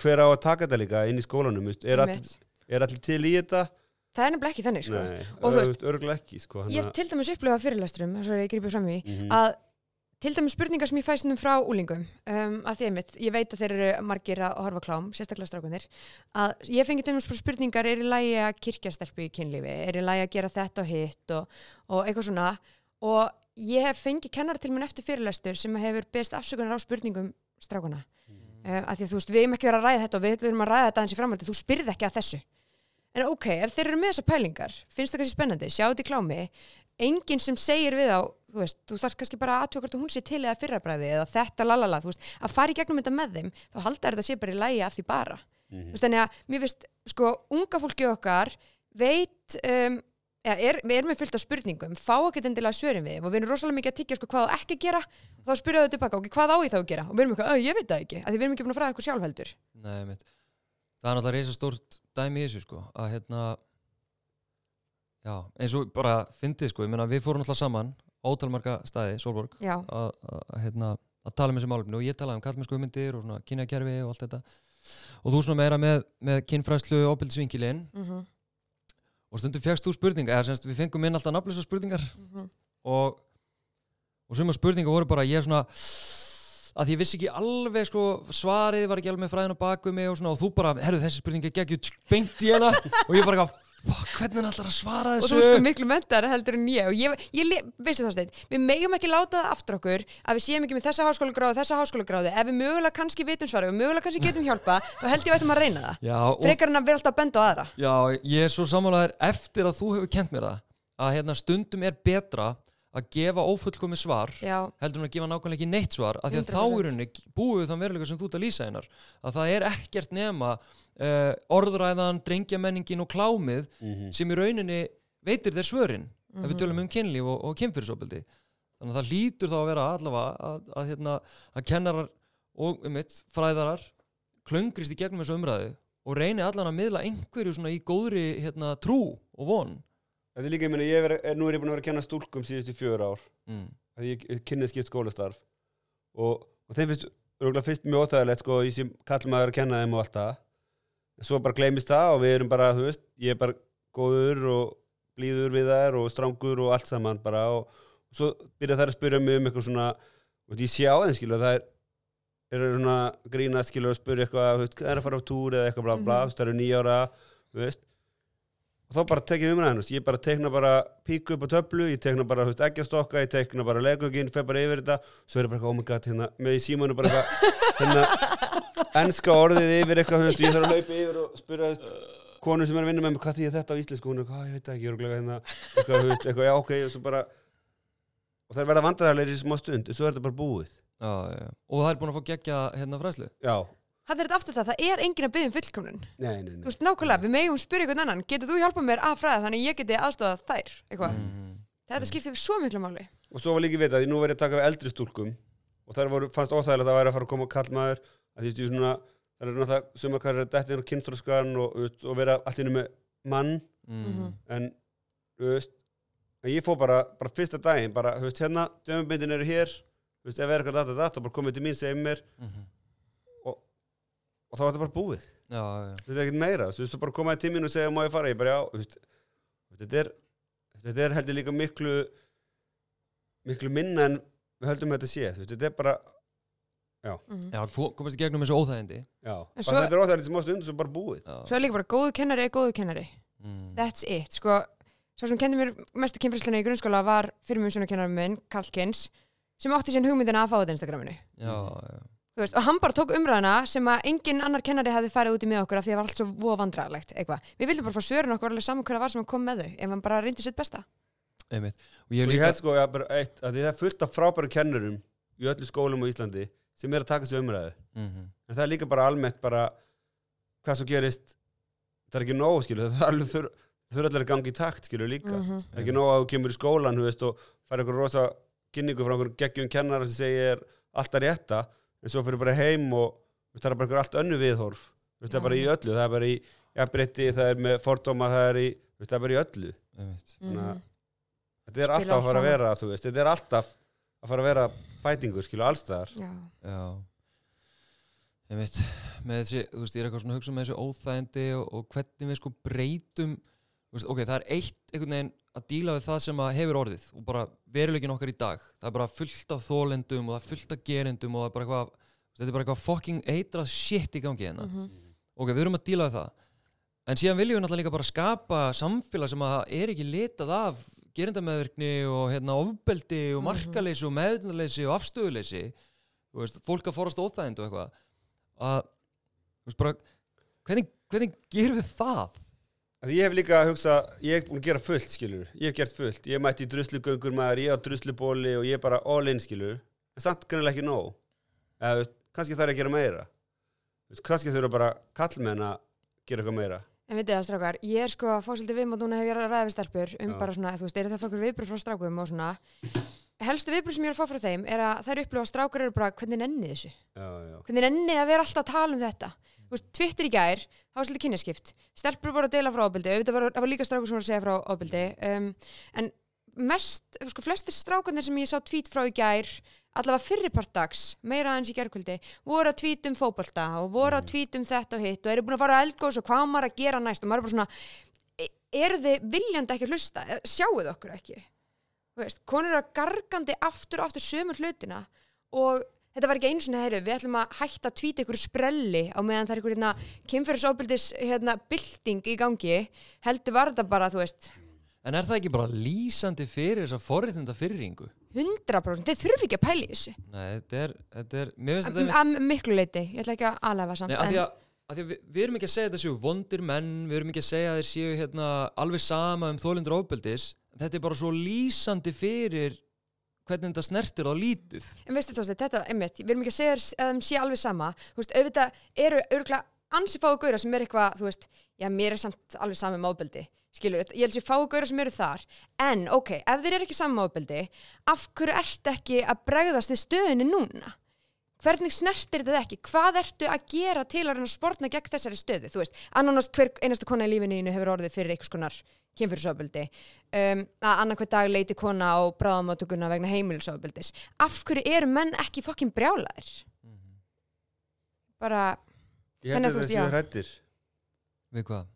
Speaker 2: hver á að taka þetta líka inn í skólanum, er allir, er allir til í þetta?
Speaker 3: Það er nefnilega ekki þannig, sko.
Speaker 2: Nei, og þú veist, ekki, sko.
Speaker 3: Ég hef til dæmis upplifað fyrirlesturum, þess að ég grýpið fram í, mm -hmm. að Til dæmis spurningar sem ég fæst um frá úlingum, um, að því einmitt, ég veit að þeir eru margir að horfa klám, sérstaklega strákunir, að ég fengi til dæmis spurningar, er í lægi að kirkjastelpu í kynlífi, er í lægi að gera þetta og hitt og, og eitthvað svona og ég hef fengið kennar til mér eftir fyrirlestur sem hefur beðst afsökunar á spurningum strákuna, mm. uh, að því að þú veist, við erum ekki verið að ræða þetta og við erum að ræða þetta eins í framhaldi, þú spyrð ekki að þessu. En ok, ef þeir eru með þessa pælingar, finnst það kannski spennandi, sjá þetta í klámi, enginn sem segir við á þú veist, þú þarf kannski bara aðtjóða hvort hún sé til eða fyrrabræði eða þetta lalala, þú veist, að fara í gegnum þetta með þeim, þá haldar þetta sé bara í lægi af því bara. Mm -hmm. Þú veist, þannig að mér finnst, sko, unga fólki okkar veit, um, er, við erum með fullt af spurningum, fá ekki endilega svörin við og við erum rosalega mikið að tiggja sko hvað það ekki að gera. Og þá spyrjaðu þau tilbaka, ok, hvað á ég þá að gera? Og við erum eitthvað, ég veit það ekki, að við erum ekki búin að fræða eitthvað sjálfheldur.
Speaker 1: Nei, það er náttúrulega reysa stórt dæmi í þessu sko, að hérna Já, eins og bara fyndið sko, ég meina við fórum alltaf saman ótalmarga staði, Solborg að hérna, tala um þessi málumni og ég talaði um kallmennsku hugmyndir og kynjakerfi og allt þetta. Og þú svona meira með, með kynfræslu og opildisvingilinn mm -hmm. Og stundum fjagst þú spurninga eða semst við fengum inn alltaf nafnlösa spurningar mm -hmm. og og svöma spurninga voru bara ég svona að ég vissi ekki alveg sko svarið var ekki alveg fræðin á baku mig og svona og þú bara, herru þessi spurninga geggjur bengt í hana <laughs> og ég bara hvernig hann ætlar að svara þessu
Speaker 3: og þú sko miklu mentar heldur en ég. Og ég, ég veistu það stein, við megum ekki láta það aftur okkur að við séum ekki með þessa háskólagráði þessa háskólagráði, ef við mögulega kannski vitum svara og mögulega kannski getum hjálpa, þá held ég að við ættum að reyna það, Já, frekar en að vera alltaf að benda á aðra.
Speaker 1: Já, ég er svo samanlegaður eftir að þú hefur kent mér það, að hérna, stundum er betra að gefa ófullkomi svar
Speaker 3: Já,
Speaker 1: heldur en að gefa nákvæmlega ekki neitt svar af því að
Speaker 3: 100%.
Speaker 1: þá í rauninni búið þann veruleika sem þú ert að lýsa einar. Að það er ekkert nema uh, orðræðan, drengjamenningin og klámið
Speaker 2: Mhm.
Speaker 1: sem í rauninni veitir þér svörin ef við
Speaker 3: Mhm.
Speaker 1: tölum um kynlíf og, og kynfyrirsopildi þannig að það lítur þá að vera allavega að, að, hérna, að kennarar og um mitt, fræðarar klöngrist í gegnum þessu umræðu og reyni allan að miðla einhverju svona í góðri hérna, trú og von
Speaker 2: Þetta er líka, ég meina, ég er, er, nú er ég búin að vera að kenna stúlkum síðustu fjör ár
Speaker 1: mm.
Speaker 2: að ég, ég kynni skipt skólastarf og, og þeim finnst, örgulega fyrst mjög óþægilegt sko, ég sem kall maður að kenna þeim og allt það svo bara gleymist það og við erum bara, þú veist, ég er bara góður og blíður við þær og strangur og allt saman bara og, og svo byrja þær að spyrja mig um eitthvað svona og ég sé á þeim skilu að það er eru svona grína skilu að spyrja eitthvað, þú veist, hvað er að fara á túr eða eitthvað bla bla,
Speaker 3: Mhm.
Speaker 2: þú veist, það eru nýjára þú veist og þá bara tek ég umræðan, þú veist, ég bara tekna bara píku upp á töflu, ég tekna bara, eggjastokka ég tekna bara leguginn, fer bara yfir þetta. Svo er bara eitthvað, oh my god, hérna, með í símanu bara eitthvað, hérna enska orðið yfir eitthvað, veist, ég þarf að laupa yfir og spyrja, veist, konu sem er að vinna með mig hvað því þetta á íslensku, hún er eitthvað, "Ah, ég veit ekki örugglega, hérna, eitthvað, veist, eitthvað, já, ok og svo bara, og það er verða vandræðarlegir í smá stund, en svo er þetta bara búið.
Speaker 1: Já, já. og það er búin að fá gegja hérna fræslu
Speaker 2: já,
Speaker 3: hann er þetta aftur það, það er enginn að byggja um fullkomnun.
Speaker 2: Nei, nei,
Speaker 3: Þú
Speaker 2: nei
Speaker 3: veist, nákvæmlega, við megum spyrja einhvern annan. Getur þú hjálpað mér að fræða þannig að ég geti aðstofað þær eitthvað,
Speaker 1: mm.
Speaker 3: þetta skiptir svo miklu máli.
Speaker 2: Og svo var líka vitað, því nú verið að taka við eldri stúlkum og þær voru, fannst óþægilegt að það væri að fara að koma kallmaður að því stu svona, það eru náttúrulega sumar hvað er dettin og kynþróskan og, þú og vera allt innu með mann.
Speaker 1: Mm.
Speaker 3: Mhm.
Speaker 2: en, þú veist en ég fór bara, bara fyrsta daginn bara, þú veist, hérna, þá var þetta bara búið.
Speaker 1: Já, já,
Speaker 2: þú veist, ekkert meira, þú veist, þú bara komaði til mín og segja má ég fara, ég bara, já, veist þetta er, þetta er heldur líka miklu miklu minna en við höldum að þetta sé, veist, þetta er bara
Speaker 3: mm.
Speaker 1: já, ko- komast í gegnum þessu óþægindi.
Speaker 2: Já,
Speaker 3: svo-
Speaker 2: þetta er óþægilegt sem ástu undir svo bara búið.
Speaker 1: Já.
Speaker 3: Svo er líka bara góðu kennari er góðu kennari.
Speaker 1: Mm.
Speaker 3: That's it, sko Svo sem kendi mér mestu kynfræsluna í grunnskóla var fyrir mjög svona kennari minn, Karlkins sem átti sín hugmyndina að fá þetta Instagraminu.
Speaker 1: Já, já,
Speaker 3: veist, og hann bara tók umræðina sem að engin annar kennari hefði farið út í með okkur af því að það var allt svo eitthvað. Við vildum bara fá svörin okkur alveg saman hverja var sem hann kom með þau ef hann bara reyndi sitt besta.
Speaker 1: einmitt og ég
Speaker 2: ég held sko, já, bara eitt, að það er fullt af frábæru kennurum í öllu skólum á Íslandi sem er að taka sig umræðu
Speaker 1: Mhm.
Speaker 2: en það er líka bara almennt bara hvað svo gerist það er ekki nóg, skilu, það er alveg þur, þurfa allir að gangi í takt, skilu, líka
Speaker 3: Mhm.
Speaker 2: það er ekki nóg að þú kemur í skólan, þú veist, og fær eitthvað rosa kynningu frá einhverjum geggjum kennara sem segir alltaf rétta, en svo fyrir bara heim og það er bara einhver allt önnu viðhorf. Það er bara í öllu, það er bara í jafnbreytti, það er með fordóma, það er í það er bara í öllu,
Speaker 1: einmitt.
Speaker 2: Þannig að-
Speaker 3: Mhm.
Speaker 2: þetta er alltaf að fara að vera, þú veist, þetta er alltaf að fara að vera fætingur, skilu, allstaðar
Speaker 3: Já.
Speaker 1: Já. Ég veit, með þessi, þú veist, ég er eitthvað svona að hugsa með þessi óþægindi og, og hvernig við sko breytum þú veist, ok, það er eitt einhvern veginn að díla við það sem að hefur orðið og bara veruleikin okkar í dag það er bara fullt af þólendum og það er fullt af gerendum og það er bara eitthvað þetta er bara eitthvað fucking eitrað shit í gangi hérna
Speaker 3: Mhm.
Speaker 1: ok, við erum að díla við það en síðan viljum við náttúrulega líka bara skapa samfélag sem að er ekki litað af gerindameðvirkni og hérna ofbeldi og
Speaker 3: Mhm.
Speaker 1: markaleysi og meðvindaleysi og afstöðuleysi veist, fólk að forast óþægind og eitthvað að, veist bara hvernig, hvernig gerum við það?
Speaker 2: Því ég hef líka að hugsa, ég hef búin að gera fullt, skilur ég hef gert fullt, ég mætti í druslugöngur maður, ég á druslubóli og ég er bara all in, skilur en samt kannilega ekki nóg eða, kannski þarf ég að gera meira kannski þurfa bara kallmenn að gera eitthvað meira
Speaker 3: En veitir það, strákar, ég er sko að fá svolítið viðmátt núna hef ég að ræða við stelpur um
Speaker 2: Já.
Speaker 3: bara svona, þú veist, eru það okkur viðbröð frá strákum og svona. Helstu viðbröð sem ég er að fá frá þeim er að þær upplifa að strákar eru bara, hvernig nenni þessu?
Speaker 2: já, já.
Speaker 3: Hvernig nenni að vera alltaf að tala um þetta? Þú veist, Twitter í gær, það var svolítið kynjaskipt. Stelpur voru að deila frá ofbeldi, auðvitað var, var líka strákur sem voru að segja frá ofbeldi. Um, en mest, sko, flestir strákarnir sem ég sá tweet frá í gær, allavega fyrirpart dags, meira aðeins í gærkvöldi, voru að tweet um fótbolta og voru að tweet um þetta og hitt og eru búin að fara að eldgós og hvað maður að gera næst og maður er bara svona, e- eru þið viljandi ekki að hlusta? E- Sjáu þið okkur ekki? Veist, konur eru að gargandi aftur og aftur sömur hlutina og þetta var ekki einu sinni heyrðu, við ætlum að hætta að tvíta ykkur sprelli á meðan það er ykkur hérna, kynferðisofbildis hérna, bylting í gangi. Heldur var þetta bara, þú veist.
Speaker 1: En er það ekki bara lýsandi fyrir þessa forréttinda fyrringu?
Speaker 3: 100% þeir þurfi ekki að pæla í þessu.
Speaker 1: Nei, þetta er, þetta er, mér finnst þetta
Speaker 3: að að miklu leiti, ég ætla ekki að aðlæfa samt
Speaker 1: Nei, því
Speaker 3: en-
Speaker 1: að, að því að við, við erum ekki að segja að þetta séu vondir menn, við erum ekki að segja að séu hérna alveg sama um þólindur ofbeldis, þetta er bara svo lýsandi fyrir hvernig þetta snertir á lítið
Speaker 3: En veistu Tósti, þetta, einmitt, við erum ekki að segja að þeim sé alveg sama, þú veist, auðvitað eru örgulega ansi fáu gauðra sem er eitthvað, þú veist, já, mér er samt alveg sami mábeldi, skilur, ég held að fáu gauðra sem eru þar, en ok, ef þeir eru ekki sami mábeldi, af hverju ert ekki að bregðast þið stöðinu núna? Hvernig snertir þetta ekki? Hvað ertu að gera til að sportna gegn þessari stöðu? Þú veist, annars hver einasta kona í lífinu hefur orðið fyrir einhvers konar kynfyrirsofbildi um, að annarkvæð dag leiti kona á bráðamáttökuna vegna heimilisofbildis af hverju eru menn ekki fokkin brjálæðir mm -hmm. bara
Speaker 2: Ég held
Speaker 3: að
Speaker 2: það séu hrættir
Speaker 1: við hvað?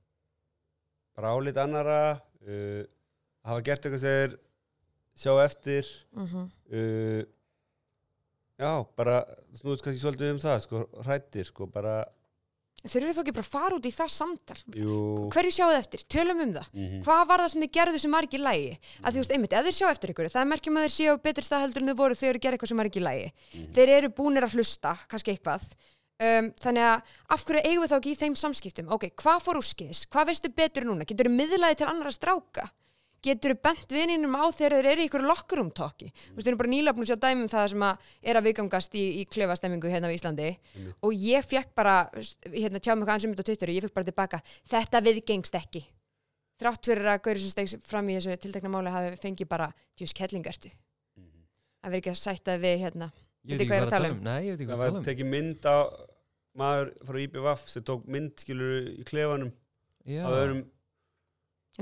Speaker 2: bara álit annara uh, hafa gert eitthvað sem þeir sjá eftir
Speaker 3: mm -hmm.
Speaker 2: uh, já, bara snúðist kannski svolítið um það sko, hrættir, sko, bara
Speaker 3: þurfum við þó ekki bara að fara út í það samtal?
Speaker 2: Jú,
Speaker 3: hverju sjáu þið eftir, tölum um það.
Speaker 2: Mhm,
Speaker 3: hvað var það sem þið gerðu sem var ekki í lægi að því þú veist, einmitt, ef þeir sjá eftir ykkur það er merkjum að þeir séu á betri stað heldur en þau voru þegar þeir gera eitthvað sem var ekki í lægi
Speaker 2: Mhm.
Speaker 3: þeir eru búnir að hlusta, kannski eitthvað. Um, þannig að af hverju eigum við þá ekki í þeim samskiptum, ok, hvað fór úr skeiðis hvað veistu betur núna, getur þú miðlaði til annara stráka getur bent vininum á þegar þeir eru í ykkur lokkurumtóki þú veist, við erum bara að sjá dæmum það sem að er að viðgangast í, í klefastemmingu hérna á Íslandi.
Speaker 2: Einmitt.
Speaker 3: og ég fekk bara hérna, tjá mig hvað ansum þetta á Twitter og ég fekk bara tilbaka þetta viðgengst ekki. Þrátt fyrir að Gauri sem stegs fram í þessu tiltekna máli hafi fengið bara djús kellingertu
Speaker 2: mhm.
Speaker 3: að vera ekki að sætta við hérna
Speaker 1: Ég veit ekki
Speaker 3: hvað ég er að tala
Speaker 1: tala um. Nei, ég veit ekki
Speaker 2: það
Speaker 1: hvað er að tala um.
Speaker 2: tekið mynd á maður frá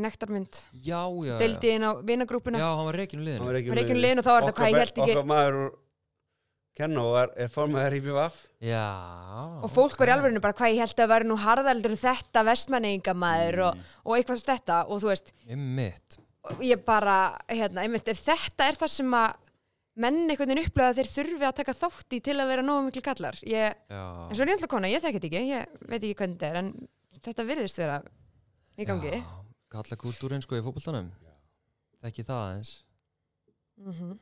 Speaker 3: nektarmynd,
Speaker 1: já, já, já.
Speaker 3: deildi inn á vinagrúpuna
Speaker 1: Já, hann var reikinu liðinu.
Speaker 2: Var ekki
Speaker 3: var ekki liðin og þá var þetta hvað ég held ekki
Speaker 2: okkar maður úr Kenno er, er formaður IBVF
Speaker 1: Já.
Speaker 3: Og fólk var í alveginu bara hvað ég held að vera nú harðaldur en þetta vestmanningamaður
Speaker 2: Mm.
Speaker 3: og, og eitthvað svo þetta. Og þú veist,
Speaker 1: Einmitt.
Speaker 3: og ég bara hérna, einmitt, ef þetta er það sem að menn einhvern veginn upplega að þeir þurfi að taka þátt í til að vera nógu miklu kallar ég,
Speaker 1: Já.
Speaker 3: en svo er ég alltaf kona, ég þekki þetta ekki ég veit ekki hvernig þetta er, en þetta virðist vera í gangi.
Speaker 1: Já, Kalla kultúrin sko í fótboltanum. Þekki það aðeins.
Speaker 3: Mm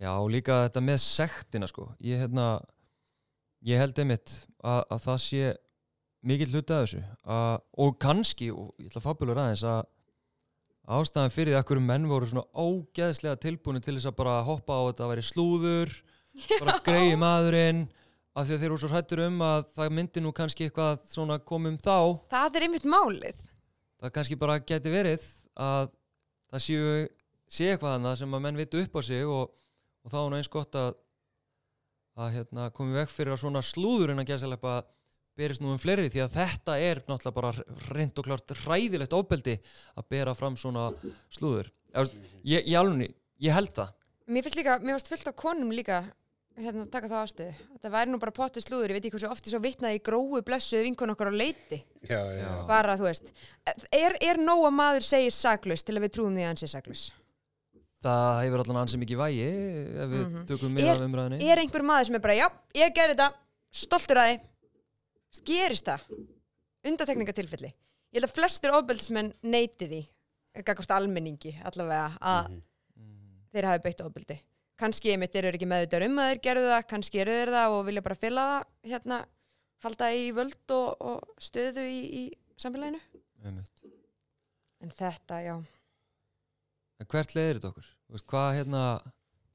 Speaker 1: Já, og líka þetta með sektina sko. Ég, hérna, ég held einmitt að, að það sé mikill hluti af þessu. Að, og kannski, og ég ætla að fabulur aðeins að ástæðan fyrir því að hverju menn voru svona ógeðslega tilbúinu til þess að bara hoppa á þetta að væri slúður bara greiði maðurinn af því að þeir eru svo hrættur um að það myndi nú kannski eitthvað svona komum þá.
Speaker 3: Það er einmitt málið
Speaker 1: það kannski bara geti verið að það séu sé eitthvað annað sem að menn vitu upp á sig og, og þá er nú eins gott að að hérna, komið veg fyrir að svona slúður en að gæsa berist nú um fleiri því að þetta er náttúrulega bara reynd og klart hræðilegt ofbeldi að bera fram svona slúður. Veist, ég, ég, alveg, ég held það.
Speaker 3: Mér finnst líka, mér finnst fullt af konum líka hérna taka þá ástöðu þetta væri nú bara potið slúður, ég veit ekki hversu oft svo vitnaði í gróu blessuð vinkun okkar á leiti.
Speaker 2: Já, já.
Speaker 3: Bara þú veist er, er nóg að maður segir saklaus til að við trúum því að hann sé saklaus?
Speaker 1: Það hefur allan ansið mikið vægi ef við
Speaker 3: Mhm.
Speaker 1: tökum
Speaker 3: Er-
Speaker 1: með af umræðinni
Speaker 3: er einhver maður sem er bara, já, ég gerði þetta stoltur að því. Gerist það? Undatekningatilfelli ég held að flestir ofbeldismenn neyti því gagvast almenningi allavega að.
Speaker 1: Mm,
Speaker 3: þeir hafi beitt ofbeldi kannski einmitt eru ekki meðvitað um að þeir gerðu það kannski eru þeir það og vilja bara fylla það hérna, halda í völd og, og stöðu í, í samfélaginu
Speaker 1: einmitt.
Speaker 3: en þetta, já
Speaker 1: En hvert leiðir þetta okkur? Þú veist, hvað hérna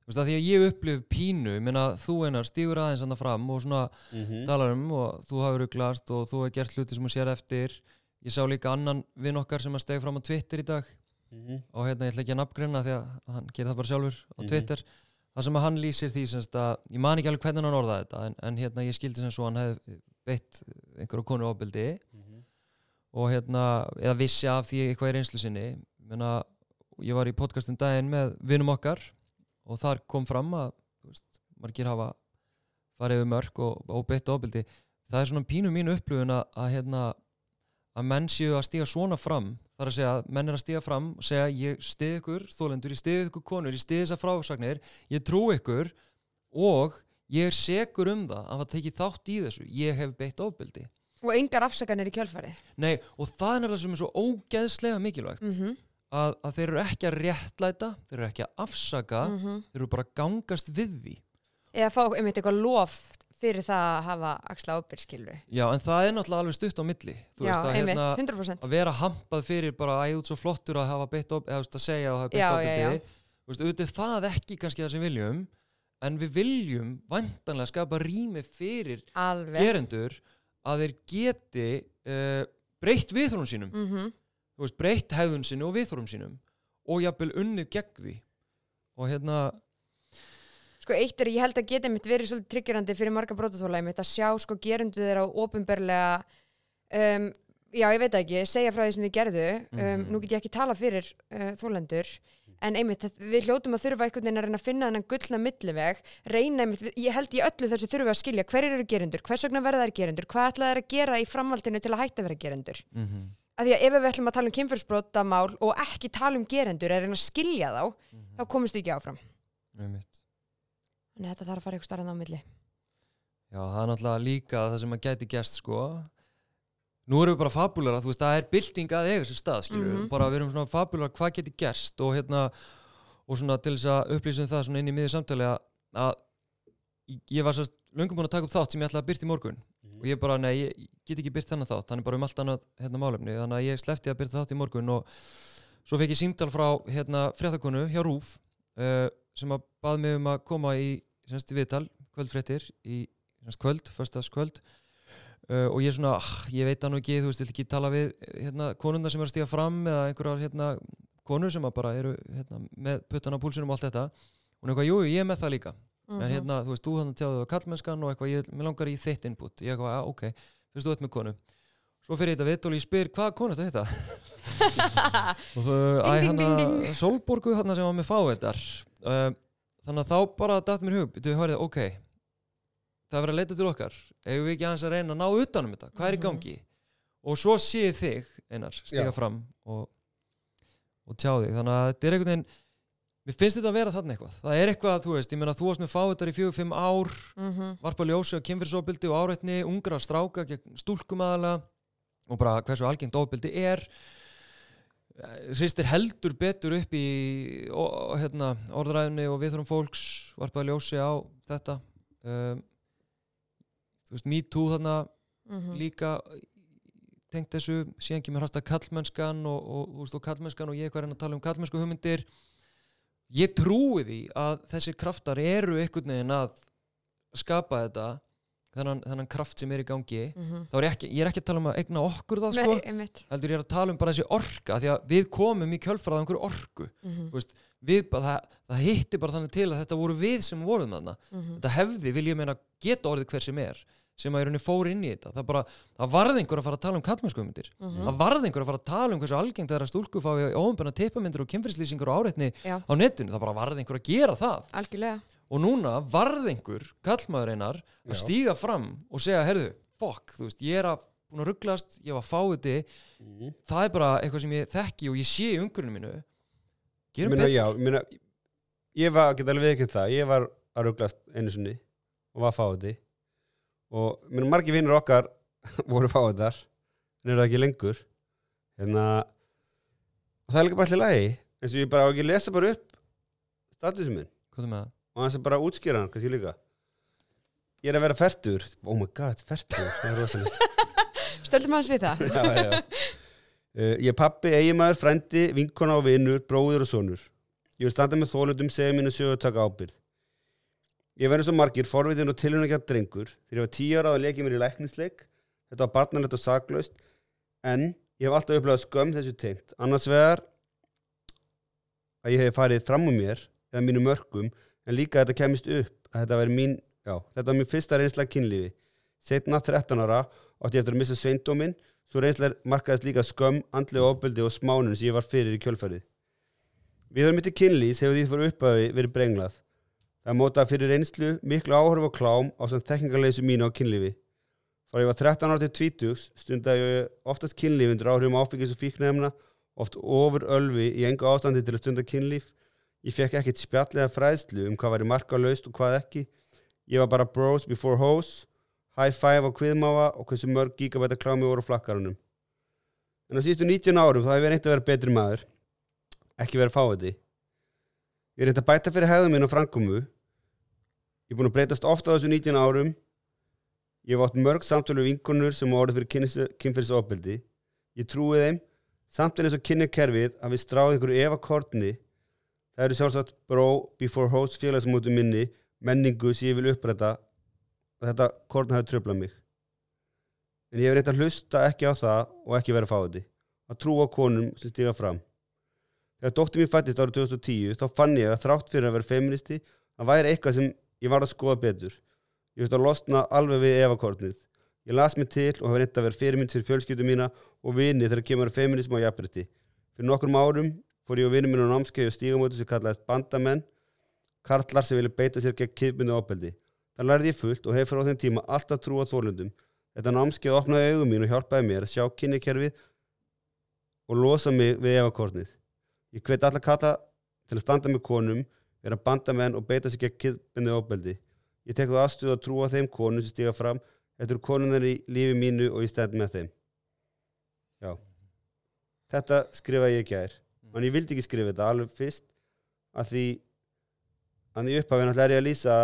Speaker 1: að því að ég upplif pínu ég meina, þú einar stígur aðeins hann fram og svona
Speaker 2: Mhm.
Speaker 1: talar um og þú hafur uglast og þú hefur gert hluti sem þú sér eftir ég sá líka annan vinn okkar sem að stegi fram á Twitter í dag
Speaker 2: Mhm.
Speaker 1: og hérna ég ætla ekki að nafngrinna því að hann gerir það bara sjálfur á
Speaker 2: Mhm.
Speaker 1: Twitter það sem að hann lýsir því semst að ég man ekki alveg hvernig hann orðaði þetta en, en hérna ég skildi sem svo hann hefði beitt einhverju konu ofbeldi
Speaker 2: Mhm.
Speaker 1: og hérna, eða vissi af því eitthvað í reynslu sinni Menna, ég var í podcastin daginn með vinnum okkar og þar kom fram að veist, margir hafa farið yfir mörg og, og beitt ofbeldi það er svona pínu mínu upplifun að, að hérna að menn séu að stíga svona fram þar að segja að menn er að stíga fram og segja ég stið ykkur þólendur, ég stið ykkur konur ég stið þessar frásagnir, ég trú ykkur og ég er segur um það að hafa tekið þátt í þessu ég hef beitt ofbeldi
Speaker 3: og engar afsakanir í kjölfarið
Speaker 1: Nei, og það er nefnilega sem er svo ógeðslega mikilvægt
Speaker 3: mm -hmm.
Speaker 1: að, að þeir eru ekki að réttlæta þeir eru ekki að afsaka
Speaker 3: Mhm.
Speaker 1: þeir eru bara að gangast við því
Speaker 3: eða fá einmitt eitthvað lof fyrir það að hafa axla ábyrg skilur
Speaker 1: Já, en það er náttúrulega alveg stutt á milli. Þú
Speaker 3: Já,
Speaker 1: veist, að,
Speaker 3: einmitt,
Speaker 1: hérna,
Speaker 3: 100%
Speaker 1: að vera hampað fyrir bara að ég út svo flottur að hafa beitt op, eða að segja að hafa beitt ofbeldi Þú veist, auðvitað það ekki kannski það sem viljum en við viljum vantanlega skapa rými fyrir
Speaker 3: alveg.
Speaker 1: gerendur að þeir geti uh, breytt viðþórum sínum.
Speaker 3: Mm
Speaker 1: þú veist, breytt hefðun sinni og viðþórum sínum og jafnvel unnið gegn því. Og hérna
Speaker 3: Sko eitt er, ég held að geta mitt verið svolítið triggerandi fyrir marga brotaþóla mitt að sjá sko gerundu þeirra ofinberlega um, já ég veit ekki, segja frá því sem þið gerðu um,
Speaker 1: Mhm.
Speaker 3: nú get ég ekki tala fyrir uh, þólendur en einmitt, við hljótum að þurfa einhvern veginn að reyna að finna þennan gullna milliveg reyna einmitt, ég held í öllu þessu við að skilja hverjir eru gerundur, hvers vegna verða þær gerundur hvað ætla þær að gera í framhaldinu til að hætta að vera gerundur
Speaker 1: mm -hmm.
Speaker 3: að því að ef við ætlum að tala um kynfyrsbrotamál og ekki tala um gerendur, er reyna að skilja þá þá komumst við ekki áfram
Speaker 1: einmitt.
Speaker 3: þannig að þetta þarf að fara eitthvað starfað á milli.
Speaker 1: Já, það er náttúrulega líka það sem að gæti gæst sko. Nú erum við bara fabulara, þú veist, það er bylting að eiga sér stað, skilur við,
Speaker 3: Mhm.
Speaker 1: bara við erum svona fabulara hvað geti gerst og hérna og svona til þess að upplýsum það svona inn í miður samtali að, ég- var sérst löngum búin að taka upp þátt sem ég ætla að byrta í morgun. Og ég bara, nei, ég get ekki byrt þennan þátt, hann er bara um allt annað hérna málefni, þannig að ég sleppti að byrta þátt í morgun og svo fekk ég símtal frá hérna fréttakonu hjá Rúf uh, sem að bað mig um að koma í semst í viðtal, kvöldfréttir í semst kvöld, föstaskvöld uh, og ég er svona, ah, ég veit það nú ekki þú veist, vil ekki tala við hérna konundar sem er að stíga fram eða einhverjar hérna konur sem bara eru hérna, með puttan á púlsunum og allt þetta? Og eitthvað, jú, ég er með það líka.
Speaker 3: Mhm.
Speaker 1: en hérna, þú veist, þú hann tjáðu á kallmennskan og eitthvað, ég, langar í þitt input. Ég eitthvað, já, ok, þú veist, þú ert með konu. Svo fyrir ég þetta vitt og ég spyr, hvað konu þetta <laughs> og þú, æ,
Speaker 3: Ding, ding,
Speaker 1: hana. Solborgu þarna sem var með fáiðar uh, þannig að þá bara datt mér hug, þú hörið, ok. Það er verið að leita til okkar. Eigum við ekki aðeins að reyna að ná utanum þetta? Hvað er í
Speaker 3: Mhm.
Speaker 1: gangi? Og svo sé ég þig, einar, stiga
Speaker 2: Já.
Speaker 1: fram og, og tjá þig. Þannig að þetta er einhvern veginn mér finnst þetta að vera þarna eitthvað. Það er eitthvað, þú veist, ég meina þú varst með fáiðar í fjögur, fimm ár
Speaker 3: Mhm.
Speaker 1: varpa ljósi á kynfyrsofbildi og áreitni ungra stráka gegn stúlkum aðalega og bara hversu algengt ofbildi er hristir heldur betur upp í ó, hérna, orðræðinni og viðþórum fólks varpa ljósi á þetta. Um, þú veist, me too þarna
Speaker 3: Mhm.
Speaker 1: líka tengt þessu, síðan kemur hasta kallmennskan og, og, og, og kallmennskan og ég eitthvað að reyna að tala um kallmennsku hugmyndir. Ég trúi því að þessir kraftar eru einhvern veginn að skapa þetta þennan, þennan kraft sem er í gangi
Speaker 3: Mhm.
Speaker 1: þá er ég ekki, ég er ekki að tala um að egna okkur það sko, heldur ég er að tala um bara þessi orka því að við komum í kjölfarað einhverju orku
Speaker 3: Mhm.
Speaker 1: Þú veist, við, bara, það, það hitti bara þannig til að þetta voru við sem vorum þarna
Speaker 3: Mhm.
Speaker 1: þetta hefði, vil ég meina, geta orðið hver sem er sem að í rauninni fór inn í þetta það, bara, það varði einhver að fara að tala um kallmennskumundir
Speaker 3: Mhm.
Speaker 1: það varði einhver að fara að tala um hversu algengt það er að stúlku fái óumbenna tippamindir og kynfrislýsingar og áreitni
Speaker 3: Já.
Speaker 1: á netinu, það bara varði einhver að gera það
Speaker 3: algjörlega
Speaker 1: og núna varði einhver kallmaður einar að stíga fram og segja, herðu, fuck, þú veist, ég er að búin að rugglast, ég var fáiði það er bara eitthvað sem ég þekki og ég sé í umhverfinu mínu. Gerum betur.
Speaker 2: já, minna, ég var, get alveg ekki það, ég var að rugglast einu sinni og var fáiði og minna, margir vinnur okkar <laughs> voru fáiðar en eru ekki lengur. Hérna og það er líka bara allir lagi eins og ég bara ekki að lesa bara upp statusum minn.
Speaker 1: Hvað er með það?
Speaker 2: Og þess að bara útskýra hann, kannski líka ég er að vera fertur oh my god, rosalega <laughs>
Speaker 3: stöldum hans við það
Speaker 2: já, já. Uh, ég er pappi, eiginmaður, frændi, vinkona og vinnur, bróðir og sonur. Ég vil standa með þólundum, segja mínu sögu og taka ábyrð. Ég verður svo margir, forvitin og tilhörningar drengur. Þegar ég var tíu ára og lekið mér í læknisleik. Þetta var barnalegt og saklaust. En ég hef alltaf upplegað skömm þessu tengt. Annars vegar að ég hef farið fram um mér eða mínu mörgum, en líka þetta kemist upp þetta veri mín, já, þetta var mín fyrsta reynsla kynlífi. Setna 13 ára átti ég eftir að missa sveindóminn Svo reynslar markaðist líka skömm, andlega ofbeldi og smánun sem ég var fyrir í kjölfarið. Við höfum mitt í kynlýs hefur því fyrir upphafi verið brenglað. Það mótaði fyrir reynslu, miklu áhörf og klám á samt þekkingarleysu mínu á kynlífi. Fara ég var 13 ára til 20 stundaði ég oftast kynlíf undir áhrifum áfengis og fíknefna, oft ofur ölvi í engu ástandi til að stunda kynlíf. Ég fekk ekkit spjallega fræðslu um hvað væri markalaust og hvað ekki. Ég var bara bros before hoes high five á kviðmáfa og hversu mörg gigabæta klámi voru á flakkarunum. En á síðustu 19 árum þá hef ég reynt að vera betri maður, ekki vera fáiði. Ég reynt að bæta fyrir hefðum minn og frangumu. Ég er búin að breytast ofta á þessu 19 árum Ég hef átt mörg samtölu vinkunur sem á orðið fyrir kynferðisofbeldi. Ég trúi þeim, samt en eins og kynnekerfið að við stráðum einhverju Eva Kortni. Það eru sjálfsagt bró before host félagsmótu minni, menningu sem ég vil uppræta og þetta Kortni hafi tröflað mig. En ég hef reynt að hlusta ekki á það og ekki vera fáti. Að trúa konum sem stiga fram. Þegar dóttir mín fættist árið 2010 þá fann ég að þrátt fyrir að vera feministi að væri eitthvað sem ég var að skoða betur. Ég veist að losna alveg við evakortnið. Ég las mig til og hafa reyndið að vera fyrirmynd fyrir fjölskyldum mína og vini þegar kemur feminism og jafnbrytti. Fyrir nokkrum árum fór ég og vinið mín á námskeið og stígamóti sem kallaðist bandamenn, karlar sem vilja beita sér gegn kipinu ábeldi. Það lærði ég fullt og hefur á þeim tíma alltaf trú á þórlundum. Þetta námskeið opnaði augum mín og hjálpaði mér að sjá kynnikerfið og losa mig við evakortnið. Ég hveti alla kalla til að standa með konum, vera bandamenn og beita sér gegn kipinu ábeldi. Ég tek þú aðstuð að trúa þeim konum sem stiga fram. Þetta eru konunar í lífi mínu og ég stend með þeim. Já. Þetta skrifa ég ekki aðeir. En ég vildi ekki skrifa þetta alveg fyrst að því að í upphafinn ætla er ég að lýsa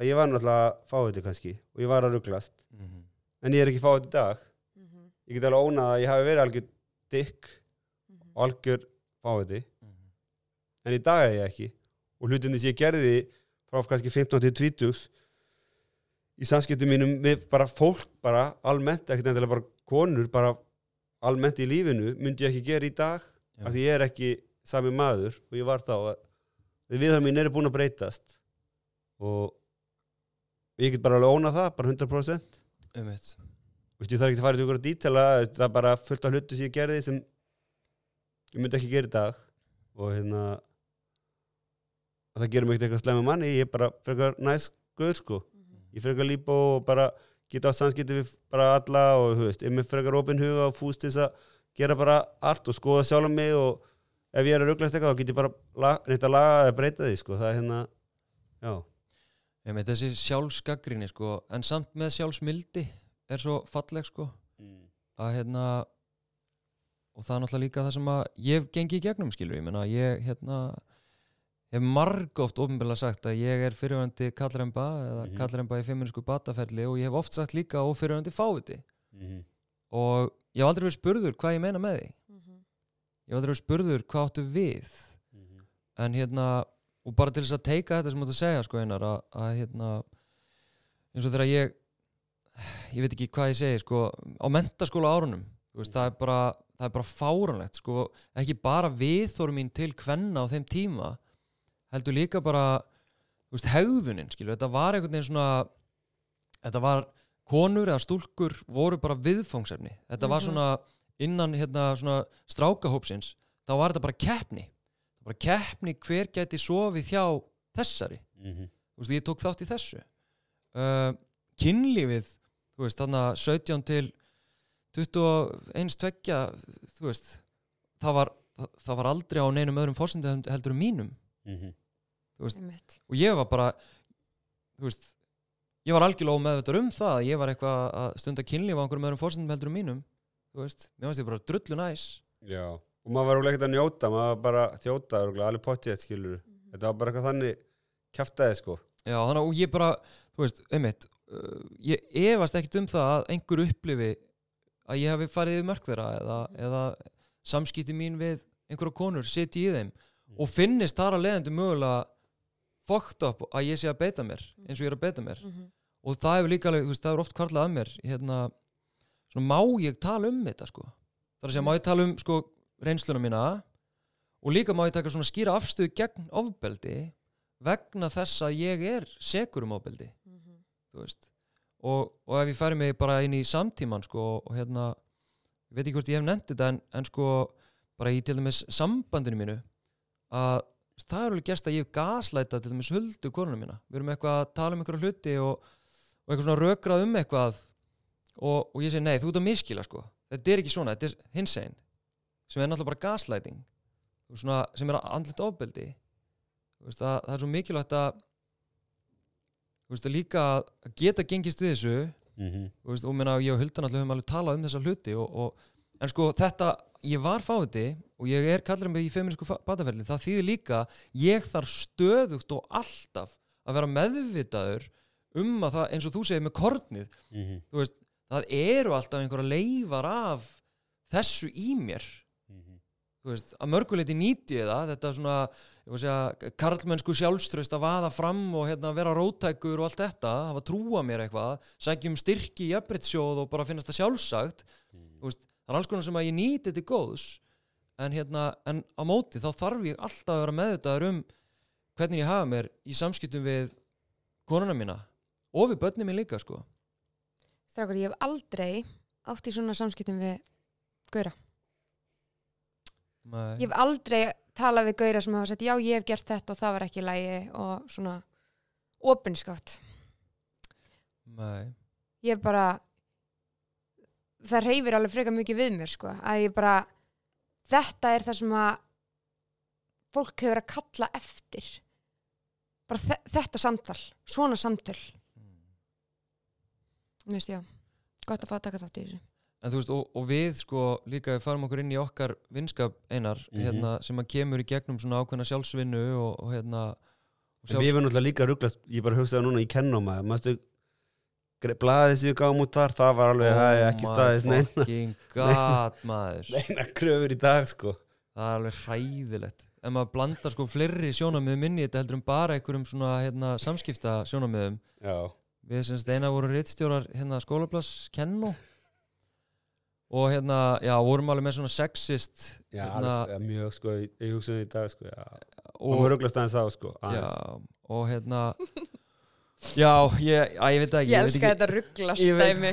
Speaker 2: að ég var náttúrulega að fá þetta kannski og ég var að rugglast. Mm -hmm. En ég er ekki fáið þetta í dag. Mm -hmm. Ég get alveg ónað að ég hafi verið algjör dykk mm -hmm. og algjör fáið þetta. Mhm. En í dag er ég ekki. Og hlutinni sem ég gerði frá kannski 15-20 í samskiptum mínum við bara fólk bara almennt, ekkert endilega bara konur bara almennt í lífinu myndi ég ekki gera í dag. Af því ég er ekki sami maður og ég var þá að viðhörn mín eru búin að breytast. Og ég get bara alveg ónað það, bara 100% um eitt Ég þarf ekki að fara í ykkur að dítela það er bara fullt af hlutu sem ég gerði sem ég myndi ekki gera í dag. Og hérna það gerir mig ekkert eitthvað slema manni ég er bara frekar næst guður sko. Ég frekar lípa og bara geta á samskipti við bara alla og þú veist, ég er frekar ofin huga og fúst til þess að gera bara allt og skoða sjálf um mig og ef ég er að rugglast eitthvað þá get ég bara reynt að laga eða breyta því sko, það er hérna já
Speaker 1: Ég með þessi sjálfsgaggrinni sko en samt með sjálfsmildi er svo falleg sko mm. að hérna og það er náttúrulega líka það sem að ég gengi í gegnum skilur, ég menna ég hérna hef margóft ofinbilla sagt að ég er fyrirvændi kallremba eða mm -hmm. kallremba í feministku bataferli og ég hef oft sagt líka ófyrirvændi fáviti mm -hmm. og ég hef aldrei verið spurður hvað ég meina með því mm -hmm. ég hef aldrei verið spurður hvað áttu við mhm. en hérna og bara til þess að teika þetta sem þú ætti að segja sko einar að, að hérna eins og þegar ég ég veit ekki hvað ég segi sko á mentaskóla árunum veist, það er bara það er bara fáranlegt sko ekki bara viðþórum mín til hvenna á þeim tíma heldur líka bara veist, hegðunin, skilju, þetta var einhvern veginn svona þetta var konur eða stúlkur voru bara viðfóngsefni, þetta var mhm. svona innan hérna svona strákahópsins þá var þetta bara keppni. Bara keppni hver geti sofið hjá þessari. Mm -hmm. þú veist, ég tók þátt í þessu. Uh, kynlífið þú veist, þannig að 17 til 21 tveggja þú veist, það var það, það var aldrei á neinum öðrum fórsendum heldur um mínum. Mm -hmm og ég var bara veist, ég var algjörlega ómeðvitað um það ég var eitthvað að stunda kynlíf á einhverjum öðrum fórsendum heldur um mínum veist, mér finnst ég bara drullu næs.
Speaker 2: Já, og maður var ekkert að njóta maður var bara þjóta, alveg pottið skilur, mm -hmm. þetta var bara eitthvað þannig kæftæði sko.
Speaker 1: Já, þannig að ég bara, þú veist, einmitt uh, ég efast ekkert um það að einhver upplifi að ég hafi farið í mörg þeirra eða, eða samskipti mín við einhverja konur, seti í þeim. Mm. og finnist þar að leiðandi mögulega fucked up að ég sé að beita mér mm. eins og ég er að beita mér mm -hmm. og það hefur líka alveg, það er oft kvarlað að mér hérna, svona, má ég tala um þetta sko, þar að segja, má ég tala um sko, reynsluna mína og líka má ég taka svona skýra afstöðu gegn ofbeldi vegna þess að ég er segur um ofbeldi mm -hmm. þú veist og, og ef ég færi mig bara inn í samtíman sko, og hérna, ég veit ekki hvort ég hef nefndið þetta en, en sko bara í til dæmis sambandinu mínu að það er alveg gæst að ég gaslæta til dæmis huldu konuna mína. Við erum eitthvað að tala um eitthvað hluti og, og eitthvað svona rökrað um eitthvað og, og ég segi nei þú ert að miskila sko. Þetta er ekki svona, þetta er hins einn sem er náttúrulega bara gaslæting svona, sem er andlit ofbeldi. Veist, að, það er svo mikilvægt að, veist, að líka að geta gengist við þessu. Mm -hmm. veist, og menna, ég og Huldan alltaf höfum alveg talað um þessa hluti og, en sko þetta ég var fáti og ég er kallar mig í feminísku bataferli það þýðir líka ég þarf stöðugt og alltaf að vera meðvitaður um að það, eins og þú segir með kornið
Speaker 2: mm -hmm.
Speaker 1: þú veist, það eru alltaf einhverja leifar af þessu í mér þú veist, að mörguleiti nýti ég það þetta svona, karlmennsku sjálfströst að vaða fram og hérna, vera rótækur og allt þetta hafa trúa mér eitthvað, sækjum styrki í öfbritsjóð og bara finnast það sjálfsagt mm. veist, það er alls konar sem að ég nýti til góðs en hérna, en á móti þá þarf ég alltaf að vera meðutaður um hvernig ég hafa mér í samskiptum við konuna mína og við börnum mín líka sko
Speaker 3: Strákur, ég hef aldrei átt í svona samskiptum við Gaura
Speaker 1: Nei.
Speaker 3: Ég hef aldrei talað við gauðra sem hafa sagt já ég hef gert þetta og það var ekki lægi og svona opinskátt.
Speaker 1: Nei.
Speaker 3: Ég bara, það reyfir alveg freka mikið við mér sko, að ég bara, þetta er það sem að fólk hefur að kalla eftir. Bara þetta samtal, svona samtal. Mm. Mér finnst já, gott að fá að taka þátt í þessu.
Speaker 1: En þú veist, og, og við sko líka við farum okkur inn í okkar vinskap einar mm -hmm. hérna, sem að kemur í gegnum svona ákveðna sjálfsvinnu og, og hérna
Speaker 2: og sjálfs... Við erum náttúrulega líka rugglast, ég bara hugsaði núna í kennóma, maður stu blaðið sem við gáum út þar, það var alveg oh ekki staðist
Speaker 1: neina. <laughs>
Speaker 2: Neina kröfur í dag sko.
Speaker 1: Það er alveg hræðilegt. En maður blandar sko fleiri sjónamöðum inn í þetta heldur um bara einhverjum svona hérna, samskipta sjónamöðum Við semst eina voru rittstjórar hérna skólaplass Kennó og hérna, já, vorum alveg með svona sexist
Speaker 2: Já,
Speaker 1: hérna,
Speaker 2: alveg, ja, mjög, sko, ég, hugsaði um í dag, sko, já. Og þá, sko
Speaker 1: og hérna Já, ég, að, ég veit ekki
Speaker 3: Ég elska þetta rugglast dæmi.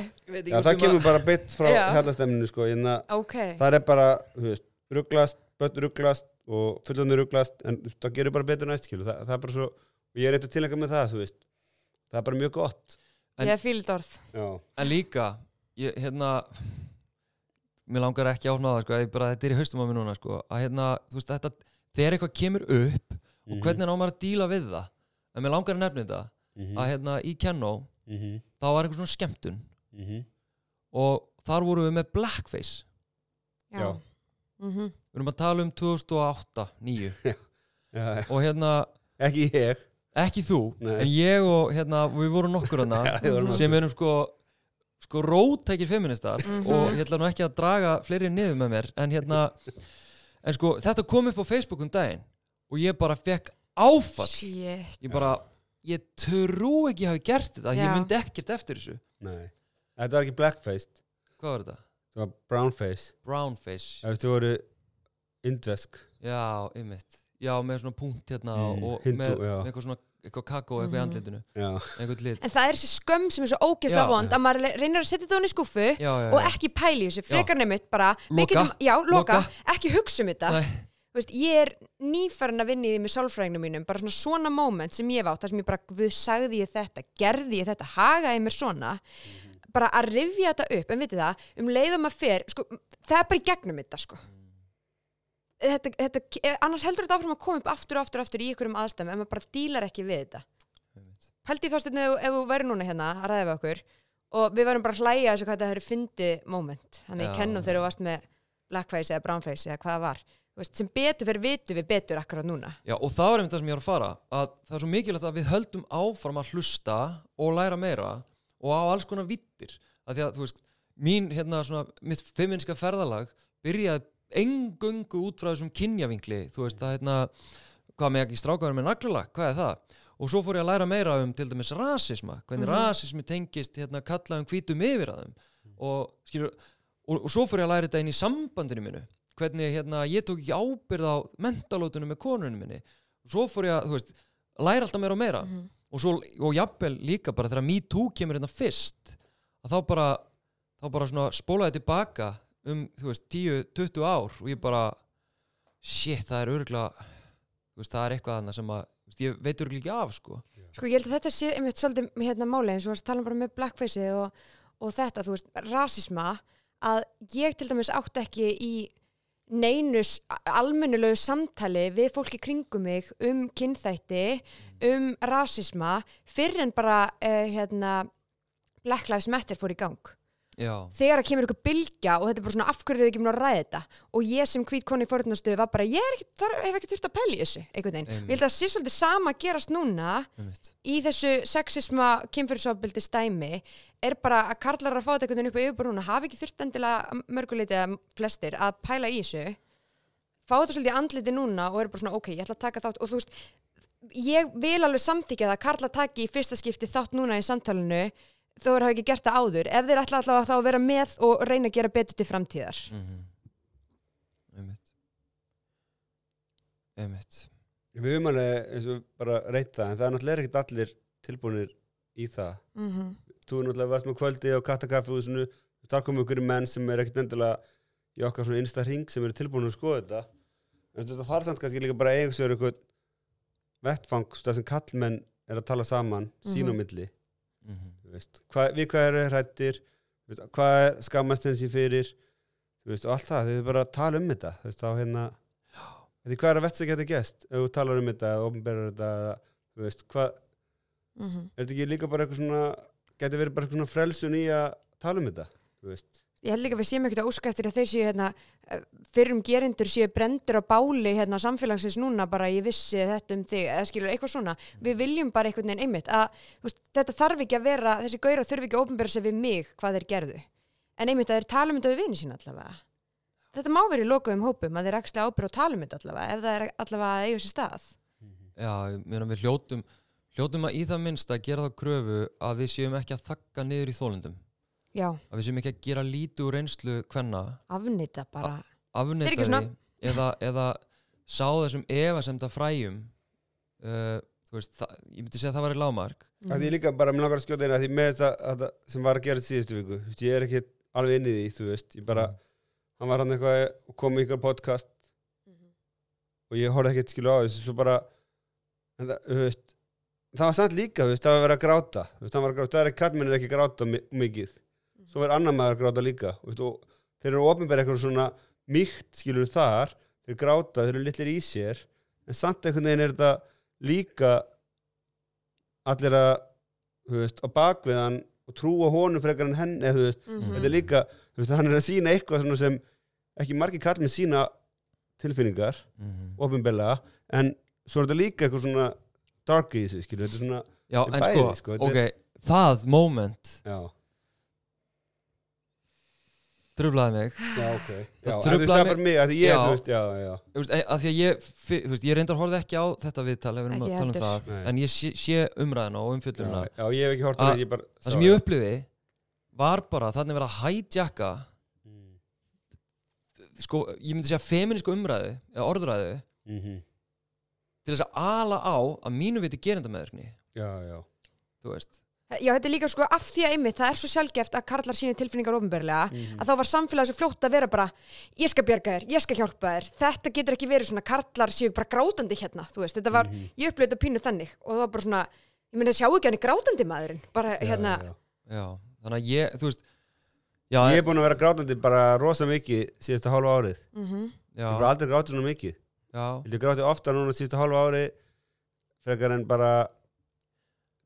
Speaker 2: Já, það kemur bara bytt frá hérlastemninu, sko
Speaker 3: okay.
Speaker 2: það er bara, þú veist, rugglast börn rugglast og fullandi rugglast en það gerur bara betur næst, skilu það, það er bara svo, og ég er eitthvað tilengað með það, þú veist það er bara mjög gott.
Speaker 3: En, Ég er fíld orð
Speaker 1: En líka, ég, hérna mér langar ekki áfna á það sko, bara, þetta er í haustum á mér núna sko, að hérna, þú veist, þetta, þegar eitthvað kemur upp mm -hmm. og mhm. hvernig ná maður að díla við það? En mér langar að nefna þetta mm -hmm. að hérna í Kenno mm -hmm. þá var einhvers svona skemmtun mhm. og þar vorum við með blackface
Speaker 3: já, já.
Speaker 1: Mhm. við erum að tala um 2008 9 <laughs> og hérna
Speaker 2: ekki ég
Speaker 1: ekki þú, Nei. en ég og hérna við vorum nokkur <laughs> hana sem erum sko sko rótækir feministar mm -hmm. og ég ætla nú ekki að draga fleiri niður með mér en hérna en sko þetta kom upp á Facebook um daginn og ég bara fekk áfall
Speaker 3: Shit.
Speaker 1: ég bara, ég trú ekki að hafa gert þetta, Já. ég myndi ekkert eftir þessu.
Speaker 2: Nei, þetta var ekki blackface.
Speaker 1: Hvað var þetta?
Speaker 2: Þetta var brownface.
Speaker 1: Brownface.
Speaker 2: Það voru indvesk.
Speaker 1: Já, ymmit Já, með svona punkt hérna mm, og Hindu, með, með eitthvað svona eitthvað kakó eitthvað í mhm. andlitinu.
Speaker 3: En það er þessi skömm sem er svo ógeðslega vond að maður reynir að setja þetta á henni skuffu
Speaker 1: já, já,
Speaker 3: og ekki pæli þessu, frekar nefnitt bara
Speaker 1: loka,
Speaker 3: getum, já, loka, loka. ekki hugsa um þetta veist, ég er nýfærin að vinni því með sálfræðinu mínum bara svona svona moment sem ég vátt þar sem ég bara, við sagði ég þetta, gerði ég þetta? Hagaði mér svona? Mm. bara að rifja þetta upp, en vitið það um leiðum að fer, sko, það er bara í gegnum þetta sko. Þetta, þetta, eh, annars heldur þetta áfram að koma upp aftur og aftur og aftur í ykkurum aðstæðum en maður bara dílar ekki við þetta. Held ég þóttið ef, ef þú væri núna hérna að ræða við okkur og við varum bara að hlæja þessu hvað þetta hefur fyndið moment. Þannig ég kennum þegar þú varst með blackface eða brownface eða hvað það var veist, sem betur fyrir vitu við betur akkurat núna.
Speaker 1: Já og það er einmitt það sem ég var að fara að það er svo mikilvægt að við höldum áfram að hlusta og læra meira og á alls konar vittir að því að þú veist mín hérna svona mitt feminska ferðalag byrjaði engöngu út frá þessum kynjavingli þú veist að hérna hvað með ekki strákaður með naglala, hvað er það? Og svo fór ég að læra meira um til dæmis rasisma hvernig mm -hmm. rasismi tengist hérna kallaðum hvítum yfir að þeim. Og, skilur, og, og svo fór ég að læra þetta inn í sambandinu minu hvernig hérna ég tók ekki ábyrð á mentalótunum með konunum minni. Og svo fór ég að, þú veist, læra alltaf meira og meira. Mm -hmm. og svo, og jafnvel líka bara þegar MeToo kemur hérna fyrst að þá bara, þá bara svona spólaði tilbaka um, þú veist, 10-20 ár og ég bara shit, það er örgulega veist, það er eitthvað annað sem að veist, ég veit örgulega ekki af, sko.
Speaker 3: Sko, ég held að þetta sé einmitt svolítið hérna máli eins og að tala bara með blackface og, og þetta, þú veist, rasisma að ég til dæmis átt ekki í neinus almennulegu samtali við fólki kringum mig um kynþætti, um rasisma fyrir en bara uh, hérna Black Lives Matter fór í gang
Speaker 1: Já,
Speaker 3: þegar að kemur ykkur bylgja og þetta er bara svona afhverju þau ekki mér að ræða þetta? Og ég sem hvít koni í forðunastöðu var bara ég ekki, þar, hef ekki þurft að í þessu einhvern veginn,
Speaker 1: Einmitt.
Speaker 3: ég held að það sé svolítið sama gerast núna
Speaker 1: einmitt.
Speaker 3: í þessu sexisma kynfyrirsofbildi stæmi er bara að karlar að fá þetta einhvern veginn upp á yfirbúruna hafi ekki þurft endilega mörguleiti eða flestir að pæla í þessu. Fá þetta svolítið andliti núna og er bara svona ok, ég ætla að taka þátt. Og þú veist, ég vil alveg samþykja það að karlar taki í fyrsta skipti þátt núna í samtalenu þó er hafa ekki gert það áður ef þeir ætla allavega þá að vera með og reyna að gera betur til framtíðar.
Speaker 1: Mm Einmitt. Einmitt.
Speaker 2: Við höfum alveg eins og bara reynt það en það er náttúrulega ekkert allir tilbúinir í það.
Speaker 3: Mm -hmm.
Speaker 2: Þú er náttúrulega varst með kvöldi á kattakaffi þar komum ykkur menn sem er ekkert endilega í okkar svona innsta hring sem eru tilbúinir að skoða þetta. En þetta þarf samt kannski líka bara eiga sér eitthvað vettfang það sem kallmenn er að tala saman sín á
Speaker 3: Mhm.
Speaker 2: milli.
Speaker 1: Mm -hmm.
Speaker 2: Veist, hva, við hvað eru hrættir hvað er skammast henni sín fyrir veist, og allt það, er bara tala um þetta veist, þá hérna því hvað er að vett sem getur gæst ef þú talar um þetta ofnberður þetta hvað,
Speaker 3: Mhm.
Speaker 2: er þetta ekki líka bara eitthvað svona getur verið bara eitthvað svona frelsun í að tala um þetta, þú veist
Speaker 3: Ég held líka að við séum ekkert að óska eftir að þeir séu hérna, fyrrum gerindur séu brendur á báli hérna, samfélagsins núna bara ég vissi þetta um þig eða skilur eitthvað svona. Við viljum bara einhvern veginn einmitt að veist, þetta þarf ekki að vera, þessi gauðra þurfi ekki að ofnbæra sig við mig hvað þeir gerðu. En einmitt að þeir tala um þetta við vini sín allavega. Þetta má verið í lokuðum hópum að þeir axla ábyrð og tala um þetta allavega ef það er allavega að eiga sér stað.
Speaker 1: Já, ég meina við hljótum hljótum að það að að að
Speaker 3: Já,
Speaker 1: að við séum ekki að gera lítið úr reynslu hvenna,
Speaker 3: afnýta bara. Svona-
Speaker 1: því eða, eða sá þessum efasemda fræjum uh, þú veist, það, ég myndi segja að það var í lágmark
Speaker 2: mm. því líka bara með að skjóta eina því með þetta þetta sem var að gera síðustu viku þú veist, ég er ekki alveg inn í því, þú veist ég bara, hann var hann eitthvað og kom í ykkur podcast og ég horfði ekkert skilu á þessu svo bara en það, þú veist, það var samt líka þú veist, það var að vera að gráta þú veist, það var að gráta, það er ekki kallmennir ekki að gráta mi- mikið svo er annar maður að gráta líka þú veist, og þeir eru ofnbæri eitthvað svona mýkt skilur þar, þeir gráta þeir eru litlir í sér en samt einhvern veginn er þetta líka allir að þú veist, á bakviðan og trúa honum frekar en henn eða þú veist,
Speaker 3: Mhm.
Speaker 2: þetta er líka þú veist, hann er að sína eitthvað svona sem ekki margir kall með sína tilfinningar
Speaker 1: mm -hmm.
Speaker 2: ofinbella, en svo er þetta líka eitthvað svona dark í þessu, skilur, þetta er svona
Speaker 1: Já,
Speaker 2: er
Speaker 1: en
Speaker 2: bæði,
Speaker 1: sko,
Speaker 2: sko,
Speaker 1: ok það moment
Speaker 2: já,
Speaker 1: trublaði mig.
Speaker 2: Já, ok. Já,
Speaker 1: Það
Speaker 2: það er
Speaker 1: mig-
Speaker 2: að því ég,
Speaker 1: Já.
Speaker 2: þú veist, já, já.
Speaker 1: Veist, e- að því að ég, þú veist, ég reyndar horfði ekki á þetta viðtal ef við erum að tala um það
Speaker 2: Nei.
Speaker 1: en ég sé, sé umræðina og
Speaker 2: já,
Speaker 1: umfyllurina
Speaker 2: já, ég hef ekki hort á
Speaker 1: Að-
Speaker 2: þetta, ég bara
Speaker 1: það sem ég upplifi var bara þannig verið að hijacka
Speaker 2: mm.
Speaker 1: sko, ég myndi segja feminísku umræðu eða orðræðu
Speaker 2: -hmm.
Speaker 1: til þess að ala á að mínu viti gerindameðurkni
Speaker 2: já, já.
Speaker 1: Þú veist
Speaker 3: Já, þetta er líka sko af því að einmitt, það er svo sjálfgeft að karlar sínu tilfinningar ofinberlega
Speaker 2: Mhm.
Speaker 3: að þá var samfélagið svo fljótt að vera bara ég skal bjarga þér, ég skal hjálpa þér. Þetta getur ekki verið svona karlar séu bara grátandi hérna, þú veist, þetta var,
Speaker 2: Mhm.
Speaker 3: ég upplöði þetta pínu þannig og það var bara svona, ég meina sjá ekki hann er grátandi maðurinn, bara
Speaker 2: Já,
Speaker 3: hérna.
Speaker 2: já, já.
Speaker 1: já, þannig að ég, þú veist já,
Speaker 2: ég er búin að vera grátandi bara rosa mikið síðasta hálfa árið.
Speaker 3: Mm
Speaker 2: er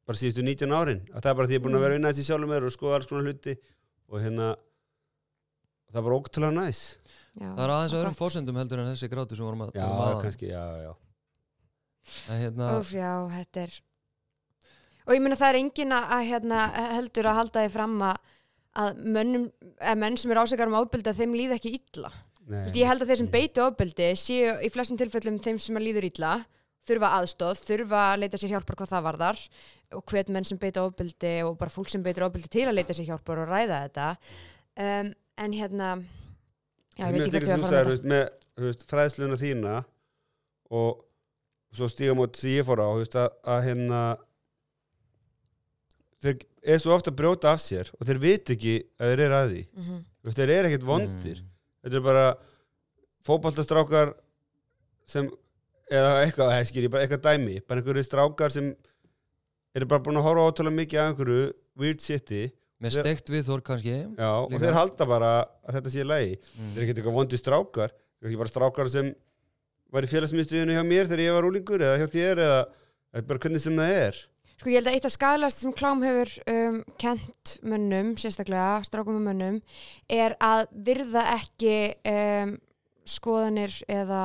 Speaker 2: bara
Speaker 1: já,
Speaker 2: síðustu hálfa ári frekar en bara bara síðustu 19 árin að það er bara því ég er búin að vera að vinna þessi sjálfur mér og skoða alls konar hluti og hérna það er bara ótrúlega næs.
Speaker 1: Það er aðeins öðrum fórsendum heldur en þessi grátu sem vorum að
Speaker 2: já,
Speaker 1: tala um
Speaker 2: kannski, já, já.
Speaker 1: En hérna,
Speaker 3: Úf, já, þetta er og ég meina það er engin að að, hérna, heldur að halda því fram að, að mönnum, að menn sem er ásakar um ábyldi að þeim líð ekki illa.
Speaker 2: Nei,
Speaker 3: Vist, ég held að þeir sem beiti ofbeldi séu í flestum tilfellum þeim sem að líður illa þurfa aðstóð, þurfa að leita sér hjálpar hvað það varðar og hvet menn sem beita ofbeldi og bara fólk sem beitir ofbeldi til að leita sér hjálpar og ræða þetta. Um, en hérna já, ég veit ekki
Speaker 2: hvað þú þú veist, með veist, fræðsluna þína og svo stígamót sem ég fór á veist, að, að hérna þeir er svo ofta að brjóta af sér og þeir vit ekki að þeir eru að því.
Speaker 3: Mm -hmm.
Speaker 2: Þeir eru ekkert vondir.
Speaker 1: Mm,
Speaker 2: þetta er bara fótballtastrákar sem eða eitthvað, eða skil ég, bara eitthvað dæmi. Bara einhverju strákar sem eru bara búin að horfa ótrúlega mikið af einhverju weird shiti,
Speaker 1: með steikt við þór kannski.
Speaker 2: Já, og
Speaker 1: Líka.
Speaker 2: þeir halda bara að þetta sé lægi,
Speaker 1: mm,
Speaker 2: þeir eru ekkert eitthvað vondi strákar. Þeir eru ekki bara strákar sem var í félagsmyndstöðinu hjá mér þegar ég var úlingur eða hjá þér eða eða bara hvernig sem það er.
Speaker 3: Sko ég held að eitt af skadalast sem klám hefur um, kent mönnum, sérstaklega strákum og mönnum, er að virða ekki um, skoðanir eða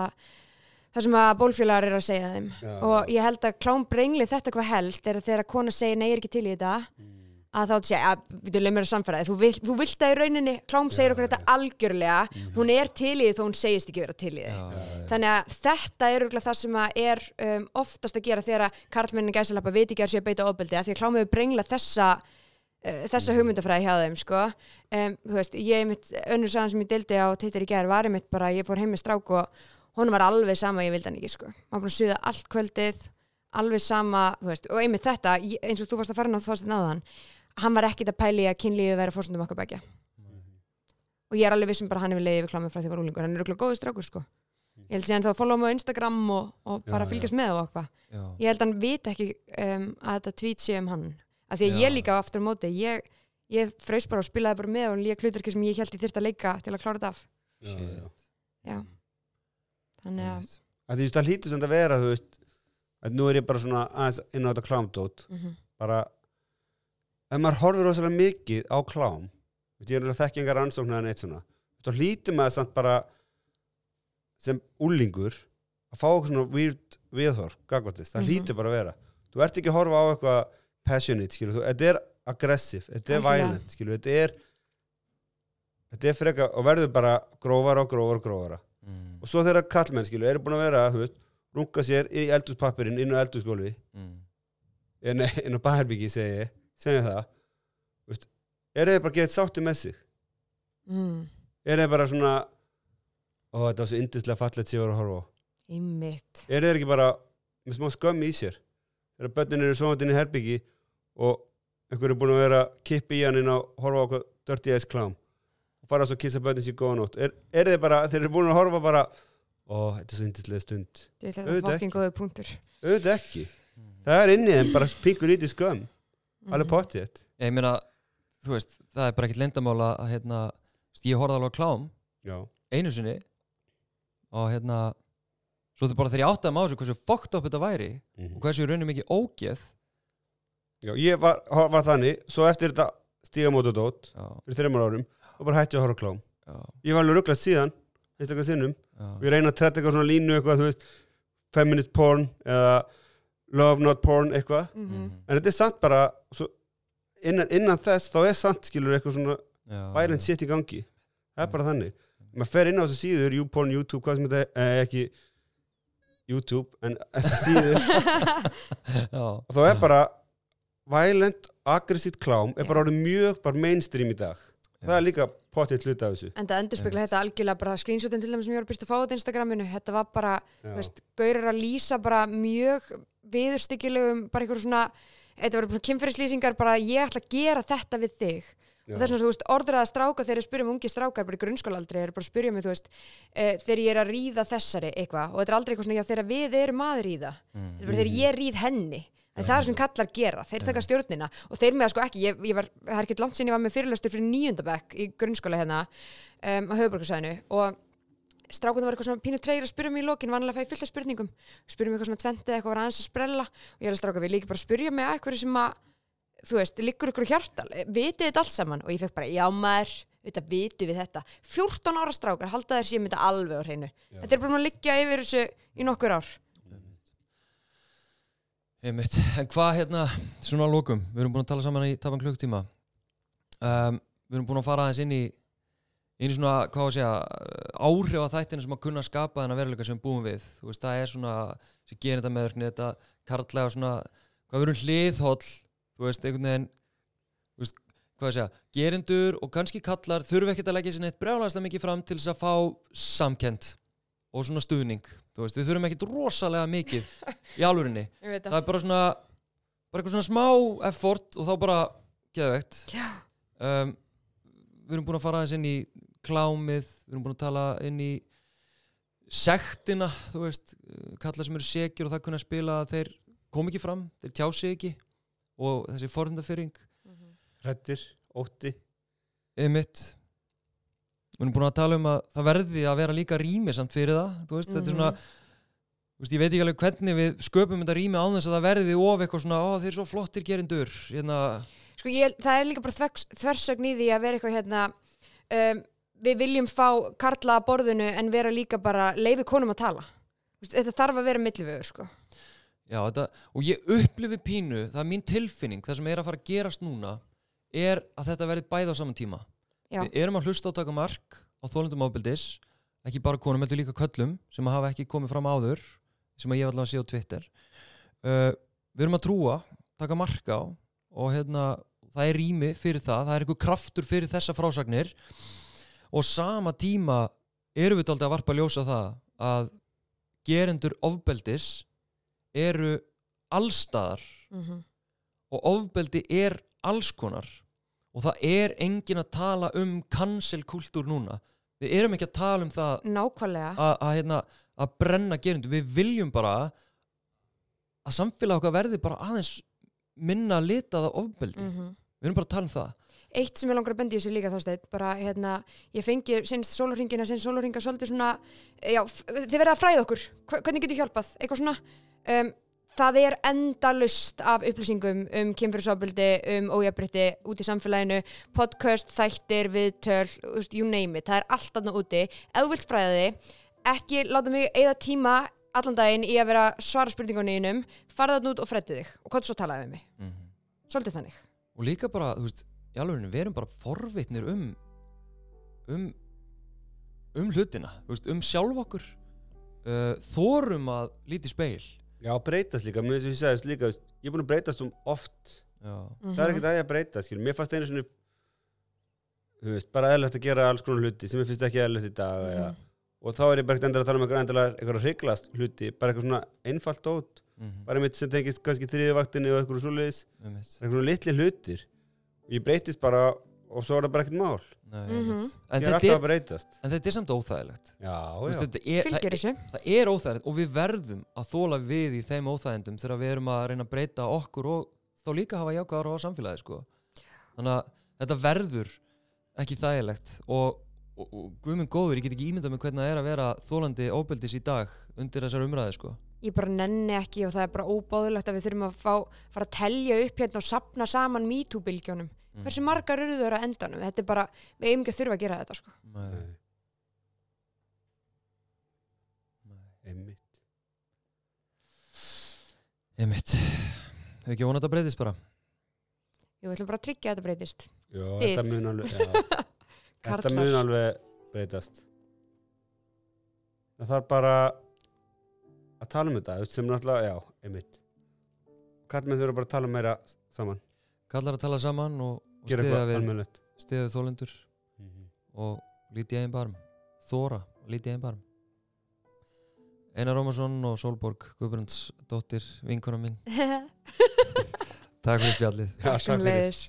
Speaker 3: það sem að bólfélagar eru að segja þeim.
Speaker 2: Já.
Speaker 3: og ég held að klám brengli þetta hvað helst er að þegar kona segir nei, ég er ekki til í þetta að þá segja, að við leið mér að samfæra þú, vill, þú vilt það í rauninni, klám segir okkur þetta algjörlega, hún er til í því þó hún segist ekki vera til í því. Þannig að þetta er örugglega það sem að er um, oftast að gera þegar að karlmennin gæsalappa veit ekki að séu að beita ofbeldi að því að klámið brengla þessa uh, þessa hugmyndafræði hjá þeim sko. um, þú veist, ég mitt önnur sagan sem ég deildi á Twitter í gerð var einmitt bara ég fór heim með strák og honum var alveg sama ég vildi hann ekki sko. hann var búin að suða allt kvöldið alveg sama, þú veist, og einmitt þetta eins og þú varst að fara inn á þóstinn áðan hann var ekkit að pæli að kynlífi vera fórsöndum okkar begja og ég er alveg vissum bara að hann hefur leiðið við klámið frá því að var úlingur hann er örugglega góður strákur sko. Ég held síðan þá að follow mig á Instagram og, og bara
Speaker 2: Já,
Speaker 3: fylgjast með og eitthvað.
Speaker 1: Já.
Speaker 3: ég held að hann vita ekki um, að þetta tweet sé um hann. Af því að
Speaker 1: Já.
Speaker 3: ég líka aftur á móti ég, ég fröys bara og spilaði bara með og líka hluturki sem ég held ég þyrst að leika til að klára þetta af
Speaker 2: Já,
Speaker 1: Shit.
Speaker 2: já.
Speaker 3: já, þannig að
Speaker 2: því það hlýtur sem þetta vera veist, að nú er ég bara svona aðeins inn á þetta klámdót.
Speaker 3: Mm
Speaker 2: bara ef maður horfir rosalega mikið á klám þú veist, ég er náttúrulega þekki engar rannsóknar en eitt svona þá hlýtur maður samt bara sem úlingur að fá eitthvað svona weird viðhorf gagvatist, það
Speaker 3: Mhm.
Speaker 2: hlýtur bara að vera. Þú ert ekki að horfa á eitthvað passionate skilur, þú, þetta er aggressive, þetta er violent skilur, þetta er þetta er freka og verður bara grófara og grófara og grófara.
Speaker 1: Mm,
Speaker 2: og svo þegar kallmenn skilur, eru búin að vera veist, runga sér í eldurspapirinn inn á eldurskólfi
Speaker 1: mm.
Speaker 2: en inn á baherbyggi segi ég. Segja það. Þú veist, eru þið bara gett sátti með sig?
Speaker 3: Mm,
Speaker 2: eru þið bara svona ó þetta var svo yndislega fallegt sem ég var að horfa á. Eru þið ekki bara með smá skömm í sér? Þegar börnin eru svona inn í herbyggi og einhver er búin að vera kipp í hann inn á horfa á okkur dirty ass klám fara svo að kissa börnin sér góða nótt. Er, eru þið bara, þeir eru búin að horfa bara ó þetta er svo yndislega stund.
Speaker 3: Ég
Speaker 2: Auðvitað
Speaker 3: það fokkin
Speaker 2: ekki.
Speaker 3: góðu punktur.
Speaker 2: Auðvitað ekki. Það er inni en bara pingur lítið skömm. Alveg
Speaker 3: Mhm.
Speaker 2: pottið
Speaker 1: ég meina, þú veist, það er bara ekkert lendamála að hérna, þú ég horfði alveg klám
Speaker 2: já.
Speaker 1: einu sinni og hérna svo þau bara þegar ég áttaði maður hversu fucked up þetta væri
Speaker 2: Mhm.
Speaker 1: og hversu í rauninni mikið ógeð.
Speaker 2: Já, ég var, var þannig, svo eftir þetta stígamótadót
Speaker 1: já,
Speaker 2: fyrir þreymar árum og bara hætti að horfa klám.
Speaker 1: já,
Speaker 2: Ég var alveg rugglast síðan, og ég reyna að tretta eitthvað svona línu eitthvað, þú veist, feminist porn eða love not porn eitthvað.
Speaker 3: Mhm.
Speaker 1: Mhm.
Speaker 2: En þetta er samt bara, svo, innan, innan þess þá er samt skilur eitthvað svona violent shit í gangi. Það er bara þannig. Maður fer inn á þessu síður, YouPorn, YouTube, hvað sem þetta er, eh, ekki YouTube, en þessu síður <laughs> <laughs> og þá er bara violent, aggressíft klám er bara orðið mjög bara mainstream í dag það er líka potið hluta af þessu.
Speaker 3: En það endur spekla þetta algjörlega bara screenshotin til dæmis sem ég var að byrja að fá á Instagraminu þetta var bara, veist, gaurir að lýsa bara mjög viðurstyggilegum bara einhverjum svona, þetta var svona kynferðislýsingar bara ég ætla að gera þetta við þig.
Speaker 2: Já.
Speaker 3: og þess vegna, þú veist, orður að stráka þegar ég spyrjum ungi strákar bara í grunnskólaaldri, er bara að spyrja mig, þú veist e, þegar ég er að ríða þessari eitthvað. Og þetta er aldrei eitthvað svona, já, þegar við erum að ríða.
Speaker 1: Mm.
Speaker 3: þetta bara þegar ég ríð henni en það er sem kallar gera, þeir taka stjórnina. Og þeir með að sko ekki, ég, ég var, það er ekkert langt sinni ég var með fyrirlöstur fyrir níundabæk í grunnskóla hérna um, á höfuborgarsæðinu og strákunum var eitthvað svona pínu treyri að spyrja mig í lokin, vanlega fæ ég fullt af spurningum. Spyrja mig eitthvað svona tventið eitthvað var aðeins að sprella. Og ég er að stráka við líka bara að spyrja mig að eitthvað sem að þú veist, liggur ykkur hjartal vitið þetta allt saman? Og ég fekk bara, já maður þetta vitu við þetta. 14 ára strákar, halda þér sér þetta alveg á hreinu. Þetta er bara að liggja yfir þessu í nokkur ár
Speaker 1: Einmitt. En hvað hérna, svona að lókum, við erum búin að tala saman í tapan klukktíma um, Við erum búin að fara aðeins inn í inn í svona, hvað á að segja áhrif að þættinu sem að kunna skapa þennan veruleika sem við búum við, þú veist, það er svona sem gerir þetta meðverkni, þetta kartlega svona, hvað erum hliðhóll þú veist, einhvern veginn þú veist, hvað að segja, gerindur og kannski kallar þurfi ekkert að leggja sér neitt brjálæðslega mikið fram til þess að fá samkend og svona stuðning, þú veist, við þurfum ekkert rosalega mikið <laughs> í alvörinni
Speaker 3: ég veit
Speaker 1: það. Er bara svona bara eitthvað svona smá effort og þá bara geðvegt
Speaker 3: Já.
Speaker 1: um, við erum búin að fara aðeins inn í klámið, við erum búin að tala inn í sektina þú veist, kalla sem eru sekir og það kunna spila að þeir kom ekki fram, þeir tjá sig ekki og þessi forhundafyrring
Speaker 2: hrættir, ótti.
Speaker 1: Einmitt við erum búin að tala um að það verði að vera líka rými samt fyrir það veist, þetta er svona
Speaker 3: Mhm.
Speaker 1: veist, ég veit ekki alveg hvernig við sköpum þetta rými á þess að það verði of eitthvað svona, ó þeir eru svo flottir gerindur hérna,
Speaker 3: Sko ég, það er líka bara þvers, þversögn í því að vera eitthvað hérna um, við viljum fá karla að borðinu en vera líka bara leifi konum að tala. Veist, þetta þarf að vera millivöður sko.
Speaker 1: Já, þetta, og ég upplifi pínu, það er mín tilfinning það sem er að fara að gerast núna er að þetta verði bæði á saman tíma
Speaker 3: Já.
Speaker 1: við erum að hlusta á taka mark á þólundum ábyldis, ekki bara konum heldur líka köllum sem að hafa ekki komið fram áður sem að ég allavega sé á Twitter. Uh, við erum að trúa taka mark á og hérna það er rými fyrir það, það er einhver kraftur fyrir þessa frásagnir. Og sama tíma erum við aldrei að varpa ljósa það að gerendur ofbeldis eru allstaðar
Speaker 3: mm
Speaker 1: og ofbeldi er alls konar og það er engin að tala um cancelkultúr núna. Við erum ekki að tala um það
Speaker 3: Nákvæmlega.
Speaker 1: að, að, hérna, að brenna gerendur. Við viljum bara að samfélag okkar verði bara aðeins minna litaða ofbeldi.
Speaker 3: Mm
Speaker 1: við erum bara að tala um það.
Speaker 3: Eitt sem ég langar að bendi þessu líka þásteinn bara hérna, ég fengi sinns sólurringina sinns sólurringa svolítið svona já, þið verða að fræða okkur, hvernig getur hjálpað? Eitthvað svona um, það er endalust af upplýsingum um kynfyrirsofbildi, um ójafbrytti út í samfélaginu, podcast, þættir viðtöl, þú you name it. Það er allt aðna úti, ef þú vilt fræða þig ekki láta mig eða tíma allan daginn í að vera svara spurningunni innum, farða þarna út og freddi þig. Og hvað svo talaði við mig, svolítið þannig.
Speaker 1: Og líka bara, þú veist, í alveg við erum bara forvitnir um um um hlutina, þú um sjálf okkur. Uh, þórum að líti speil
Speaker 2: Já, breytast líka, mér finnst ég segist líka veist, ég er búin að breytast um oft.
Speaker 1: Já,
Speaker 2: það er ekkert að ég að breyta, skilur, mér fannst einu sinni þú veist, bara eðlert að gera alls konar hluti sem ég finnst ekki eðlert í dag
Speaker 3: Mhm.
Speaker 2: eða, og þá er ég bara ekkert endur að tala um eitthvað endilega eitthvað hryglast hluti, bara eitthvað svona einfalt dót,
Speaker 1: mm
Speaker 2: bara mitt sem tengist kannski þriðivaktinni og eitthvað svoleiðis.
Speaker 1: -hmm.
Speaker 2: eitthvað svona litli hlutir. Ég breytist bara og svo er það bara ekkert mál
Speaker 1: Nei,
Speaker 3: Mhm.
Speaker 1: einmitt. en,
Speaker 2: er
Speaker 1: þetta
Speaker 2: alltaf
Speaker 1: er,
Speaker 2: að breytast
Speaker 1: en þetta er samt óþægilegt
Speaker 2: já, já,
Speaker 1: þetta er, það,
Speaker 3: fylgjur þessu
Speaker 1: það er óþægilegt og við verðum að þóla við í þeim óþægindum þegar við erum að reyna að breyta okkur og þá líka hafa jákvæðar á samfélagi sko. þannig að þetta verður ekki þægilegt og, og, og guðminn góður, ég get ekki ímyndað með hvernig það er að vera þólandi óbeldis í dag undir þessar umræði sko.
Speaker 3: ég bara nenni ekki og það er bara óbáðulegt að við þurfum að fá, fara að telja upp hérna og sapna saman MeToo-bylgjónum
Speaker 1: Mhm.
Speaker 3: hversu margar eru þau að endanum? Þetta er bara, við eigum ekki að þurfa að gera þetta sko.
Speaker 1: Nei,
Speaker 2: einmitt.
Speaker 1: Einmitt. Hefur ekki vonað að þetta breytist bara?
Speaker 3: Jú, við ætlum bara að tryggja að þetta breytist.
Speaker 2: Já,
Speaker 3: Þið.
Speaker 2: þetta mun alveg já, <laughs> þetta mun alveg breytast. Það þarf bara að tala um þetta sem náttúrulega, já, einmitt. Kallmenn þurfa bara að tala meira saman
Speaker 1: kallar að tala saman og, og stiða við stiða þólendur
Speaker 2: Mhm.
Speaker 1: og líti einn barm. Þóra, líti einn barm. Einar Rómarsson og Solborg Guðbrands dóttir, vinkona mín. <laughs> Takk fyrir spjallið.
Speaker 2: Já, takk fyrir.